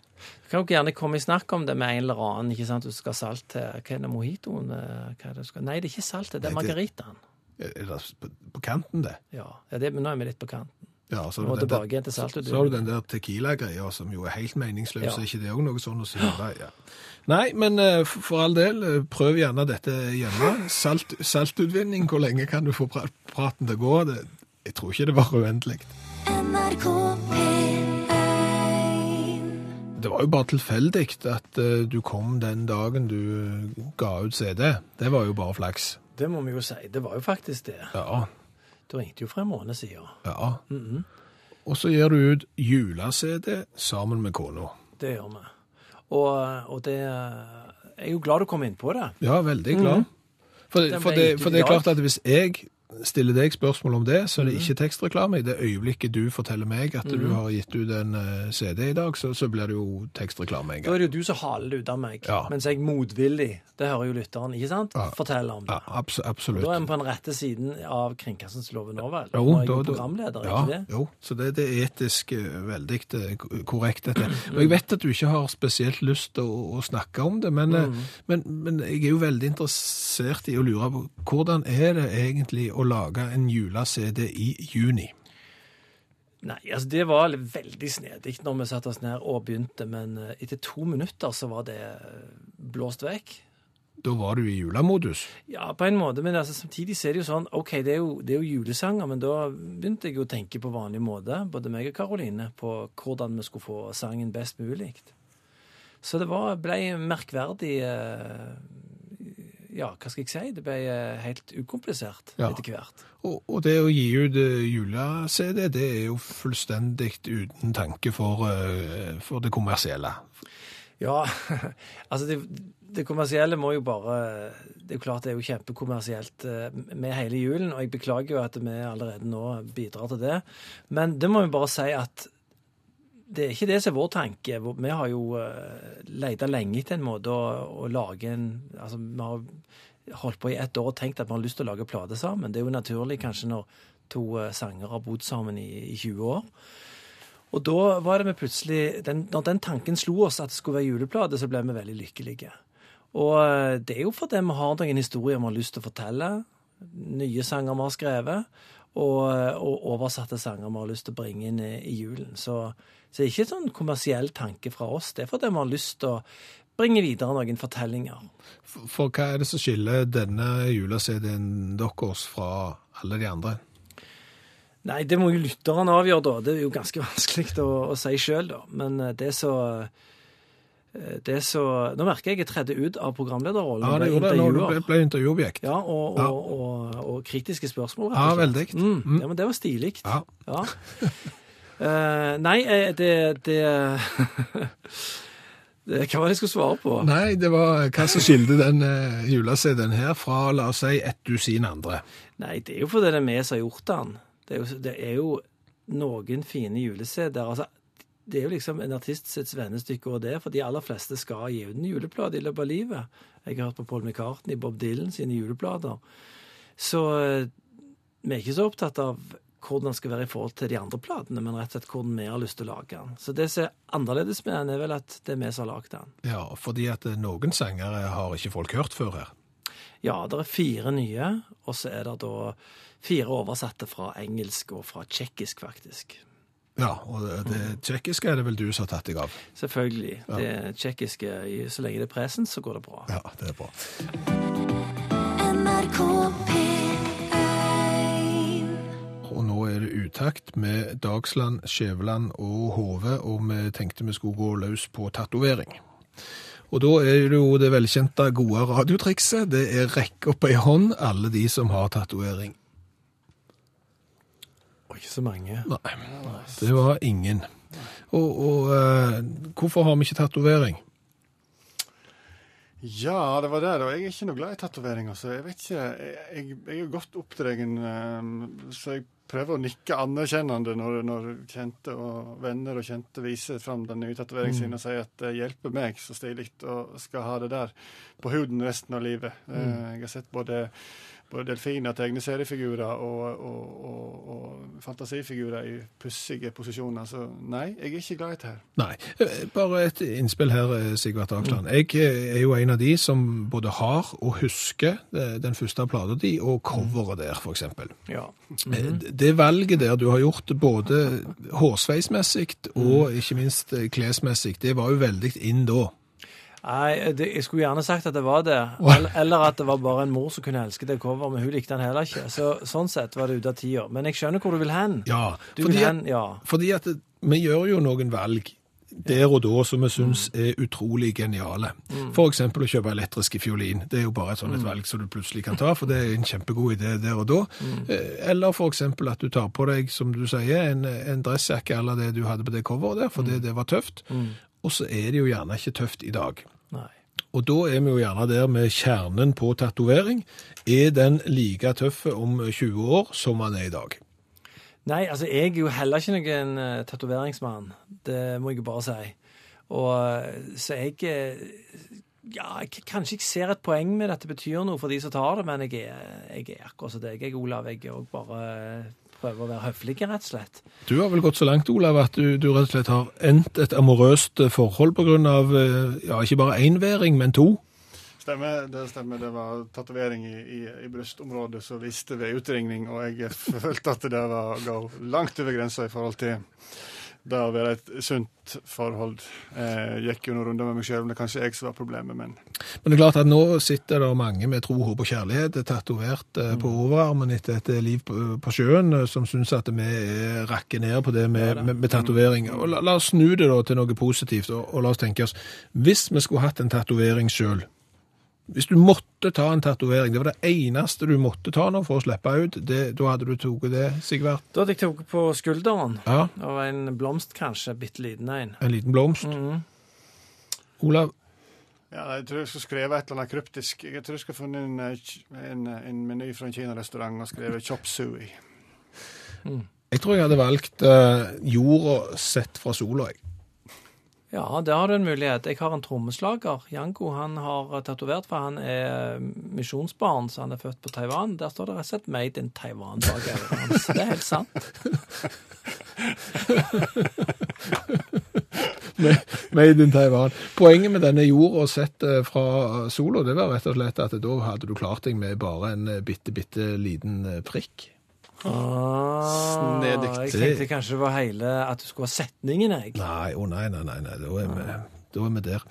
Kan dere gjerne komme i snakk om det med en eller annen. ikke sant? Du skal ha salt til Hva er det, mojitoen? eh, Hva er det du skal? Nei, det er ikke saltet, det er margaritaen. Er det på, på kanten det? Ja, ja det, men nå er vi litt på kanten. Ja, så, den tilbake der- til saltet, så har du den der tequila-greia som jo er helt meningsløs, Ja. er ikke det også noe sånn å si? Ja. Nei, men eh, for all del, eh, prøv gjerne dette hjemme. Salt, saltutvinning, hvor lenge kan du få praten til å gå? Det, jeg tror ikke det var uendelig. NRK P1 Det var jo bare tilfeldig at eh, du kom den dagen du eh, ga ut CD. Det var jo bare flaks. Det må vi jo si. Det var jo faktisk det. Ja, Du ringte jo for en måned siden. ja. Og så gir du ut jule-CD sammen med kona. Det gjør vi. Og, og det Jeg er jo glad du kom inn på det. Ja, veldig glad. For, Den for, ble det, for det er klart at hvis jeg stiller deg spørsmål om det, så er det ikke tekstreklame. I det øyeblikket du forteller meg at du har gitt ut en eh, CD i dag, så, så blir det jo tekstreklame en gang. Da er det jo du som haler det ut av meg. Ja. Mens jeg motvillig, det hører jo lytteren, ikke sant, Ja. forteller om det. Ja, abs Da er vi på den rette siden av kringkastingsloven nå, vel? Jo, Nå er jeg da- jo programleder, ja, ikke det? Jo, så det, det er etisk eh, veldig eh, korrekt dette. Og jeg vet at du ikke har spesielt lyst til å, å snakke om det, men, mm. men, men jeg er jo veldig interessert i å lure på hvordan er det egentlig å lage en jule-CD i juni? Nei, altså det var veldig snedig når vi satte oss ned og begynte, men eh, etter to minutter så var det eh, blåst vekk. Da var du i julemodus. Ja, på en måte, men altså, samtidig er det jo sånn, ok, det er jo, det er jo julesanger, men da begynte jeg å tenke på vanlig måte, både meg og Karoline, på hvordan vi skulle få sangen best mulig. Så det var, ble merkverdig, eh, ja, hva skal jeg si, det ble eh, helt ukomplisert Ja. etter hvert. Og, og det å gi ut eh, jule-CD, det er jo fullstendig uten tanke for, eh, for det kommersielle. Ja, altså det, det kommersielle må jo bare Det er jo klart det er jo kjempekommersielt med hele julen, og jeg beklager jo at vi allerede nå bidrar til det. Men det må vi bare si at det er ikke det som er vår tanke. Vi har jo uh, leita lenge etter en måte å, å lage en Altså, vi har holdt på i ett år og tenkt at vi har lyst til å lage plate sammen. Det er jo naturlig kanskje når to eh, sanger har bodd sammen i, i 20 år. Og da var det vi plutselig den, Når den tanken slo oss at det skulle være juleplate, så ble vi veldig lykkelige. Og eh, det er jo fordi vi har noen historier vi har lyst til å fortelle. Nye sanger vi har skrevet. Og, og oversatte sanger vi har lyst til å bringe inn i, julen. Så, så det er ikke en sånn kommersiell tanke fra oss. Det er fordi vi har lyst til å bringe videre noen fortellinger. For, for hva er det som skiller denne jula-CD-en deres fra alle de andre? Nei, det må jo lytteren avgjøre, da. Det er jo ganske vanskelig å, å si sjøl, da. Men eh, det så eh, det er så Nå merker jeg jeg tredde ut av programlederrollen. Ja, det gjorde det du ble, ble intervjuobjekt. Ja, og, Ja. og, og, og kritiske spørsmål, rett Ja, og slett. veldig. Mm. Mm. Ja, men det var stilig. Ja. Ja. Uh, nei, eh, det, det, det Hva var det jeg skulle svare på? Nei, det var hva som skilte den uh, her fra, la oss si, et dusin andre. Nei, det er jo fordi det er vi som har gjort den. Det er jo, det er jo noen fine juleseder. Altså, det er jo liksom en artist sitt svennestykke og det, for de aller fleste skal gi ut en juleplate i løpet av livet. Jeg har hørt på Paul McCartney, Bob Dylan sine juleplater. Så eh, vi er ikke så opptatt av hvordan den skal være i forhold til de andre platene, men rett og slett hvordan vi har lyst til å lage den. Så det som er annerledes med den, er vel at det er vi som har lagd den. Ja, fordi at eh, noen sangere har ikke folk hørt før her. Ja, det er fire nye, og så er det da fire oversatte fra engelsk og fra tsjekkisk, faktisk. Ja, og det, tsjekkiske er det vel du som har tatt deg av. Selvfølgelig. Det tsjekkiske, så lenge det er present, så går det bra. Ja, det er bra. NRK P1 Og nå er det utakt med Dagsland, Skjæveland og Hove, og vi tenkte vi skulle gå løs på tatovering. Og da er det jo det velkjente gode radiotrikset, det er rekk opp ei hånd alle de som har tatovering. Og ikke så mange. Nei, det var ingen. Og, og eh, hvorfor har vi ikke tatovering? Ja, det var det, Og Jeg er ikke noe glad i tatoveringer, så jeg vet ikke. Jeg, jeg, er godt oppdragen, eh, så jeg prøver å nikke anerkjennende når, når kjente og venner og kjente viser fram den nye tatoveringen sin og sier at det hjelper meg så stilig og skal ha det der på huden resten av livet. Mm. Jeg har sett både, både delfiner, tegneseriefigurer og, og, og, og fantasifigurer i pussige posisjoner, så nei, jeg er ikke glad i dette her. Nei, eh, bare et innspill her, eh, Sigvart Aksland. Jeg eh, er jo en av de som både har og husker den første plata di og coveret der, eksempel. Ja. -hmm. Det valget der du har gjort, både hårsveismessig og ikke minst klesmessig, det var jo veldig inn da. Nei, det, jeg skulle gjerne sagt at det var det. Eller, eller at det var bare en mor som kunne elske det coveret, men hun likte den heller ikke. Så sånn sett var det ute av tida. Men jeg skjønner hvor du vil hen. Ja, Du fordi, hen, ja. fordi at det- vi gjør jo noen valg der og da som vi syns er utrolig geniale. For eksempel å kjøpe elektriske fiolin. Det er jo bare et sånt et valg som du plutselig kan ta, for det er en kjempegod idé der og da. Eh, Eller for eksempel at du tar på deg, som du sier, en, en dressjakke eller det du hadde på det coveret der, fordi det var tøft. Og så er det jo gjerne ikke tøft i dag. Nei. Og da er vi jo gjerne der med kjernen på tatovering. Er den like tøff om 20 år som den er i dag? Nei, altså jeg er jo heller ikke noen uh, tatoveringsmann. Det må jeg jo bare si. Og eh, så jeg eh, Ja, jeg kanskje ikke ser et poeng med at det betyr noe for de som tar det, men jeg er, jeg er akkurat som deg, jeg, Olav. Jeg er òg bare prøver å være høflig, rett og slett. Du har vel gått så langt, Olav, at du, du rett og slett har endt et amorøst forhold av eh, ja, ikke bare én væring, men to? Stemmer, det stemmer. Det var tatovering i, i, i brystområdet som viste ved utringning, og jeg følte at det var å gå langt over grensa i forhold til det å være et sunt forhold. Eh, gikk jo noen runder med meg sjøl, men det kanskje jeg som var problemet, men Men det er klart at nå sitter det mange med tro, håp og kjærlighet tatovert eh, på overarmen etter et liv på, sjøen, eh, som syns at vi er rakker ned på det med, med, med tatovering. La, la oss snu det da til noe positivt, og, og la oss tenke oss Hvis vi skulle hatt en tatovering sjøl, hvis du måtte ta en tatovering, det var det eneste du måtte ta nå for å slippe ut, det, da hadde du tatt det, Sigvart? Da hadde jeg tatt på skulderen. Ja, Og en blomst, kanskje. Bitte liten en. en liten blomst. Mhm. Olav, ja, jeg tror jeg skulle skrevet et eller annet kryptisk. Jeg tror jeg skulle funnet en, eh, en, en meny fra en kinarestaurant og skrevet chop sui. jeg tror jeg hadde valgt uh, jorda sett fra sola, jeg. Ja, der har du en mulighet. Jeg har en trommeslager. Janko han har tatovert, for han er misjonsbarn, så han er født på Taiwan. Der står det rett og slett 'Made in Taiwan' bak øret hans. Det er helt sant. Made in Taiwan. Poenget med denne jorda sett eh, fra sola, det var rett og slett at da hadde du klart deg med bare en eh, bitte, bitte liten eh, prikk. Ah, Snedig. Jeg tenkte kanskje det var hele at du skulle ha setningen, jeg. Nei, å nei, nei, nei, nei, da er vi, da er vi der.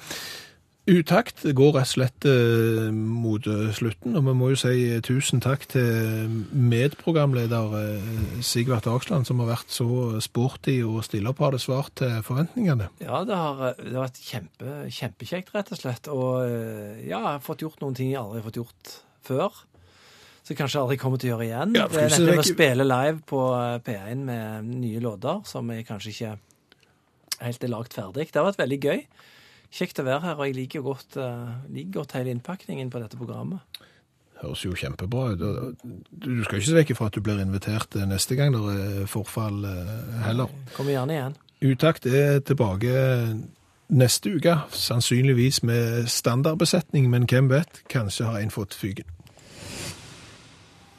Utakt går rett og slett eh, mot eh, slutten, og vi må jo si eh, tusen takk til medprogramleder Sigvart Aksland, som har vært så sporty og stille opp har det svart til forventningene. Ja, det har, det har vært kjempe, kjempekjekt, rett og slett. Og ja, jeg har fått gjort noen ting jeg aldri har fått gjort før. Så kanskje aldri kommer til å gjøre igjen. Ja, det er dette med å spille live på eh, P1 med nye låter, som jeg kanskje ikke helt er lagt ferdig. Det har vært veldig gøy. Kjekt å være her, og jeg liker godt, eh, liker godt hele innpakningen på dette programmet. Høres jo kjempebra ut. Du skal ikke se vekk fra at du blir invitert eh, neste gang det er forfall heller. Kommer gjerne igjen. Utakt er tilbake neste uke, sannsynligvis med standardbesetning, men hvem vet, kanskje har en fått fyken.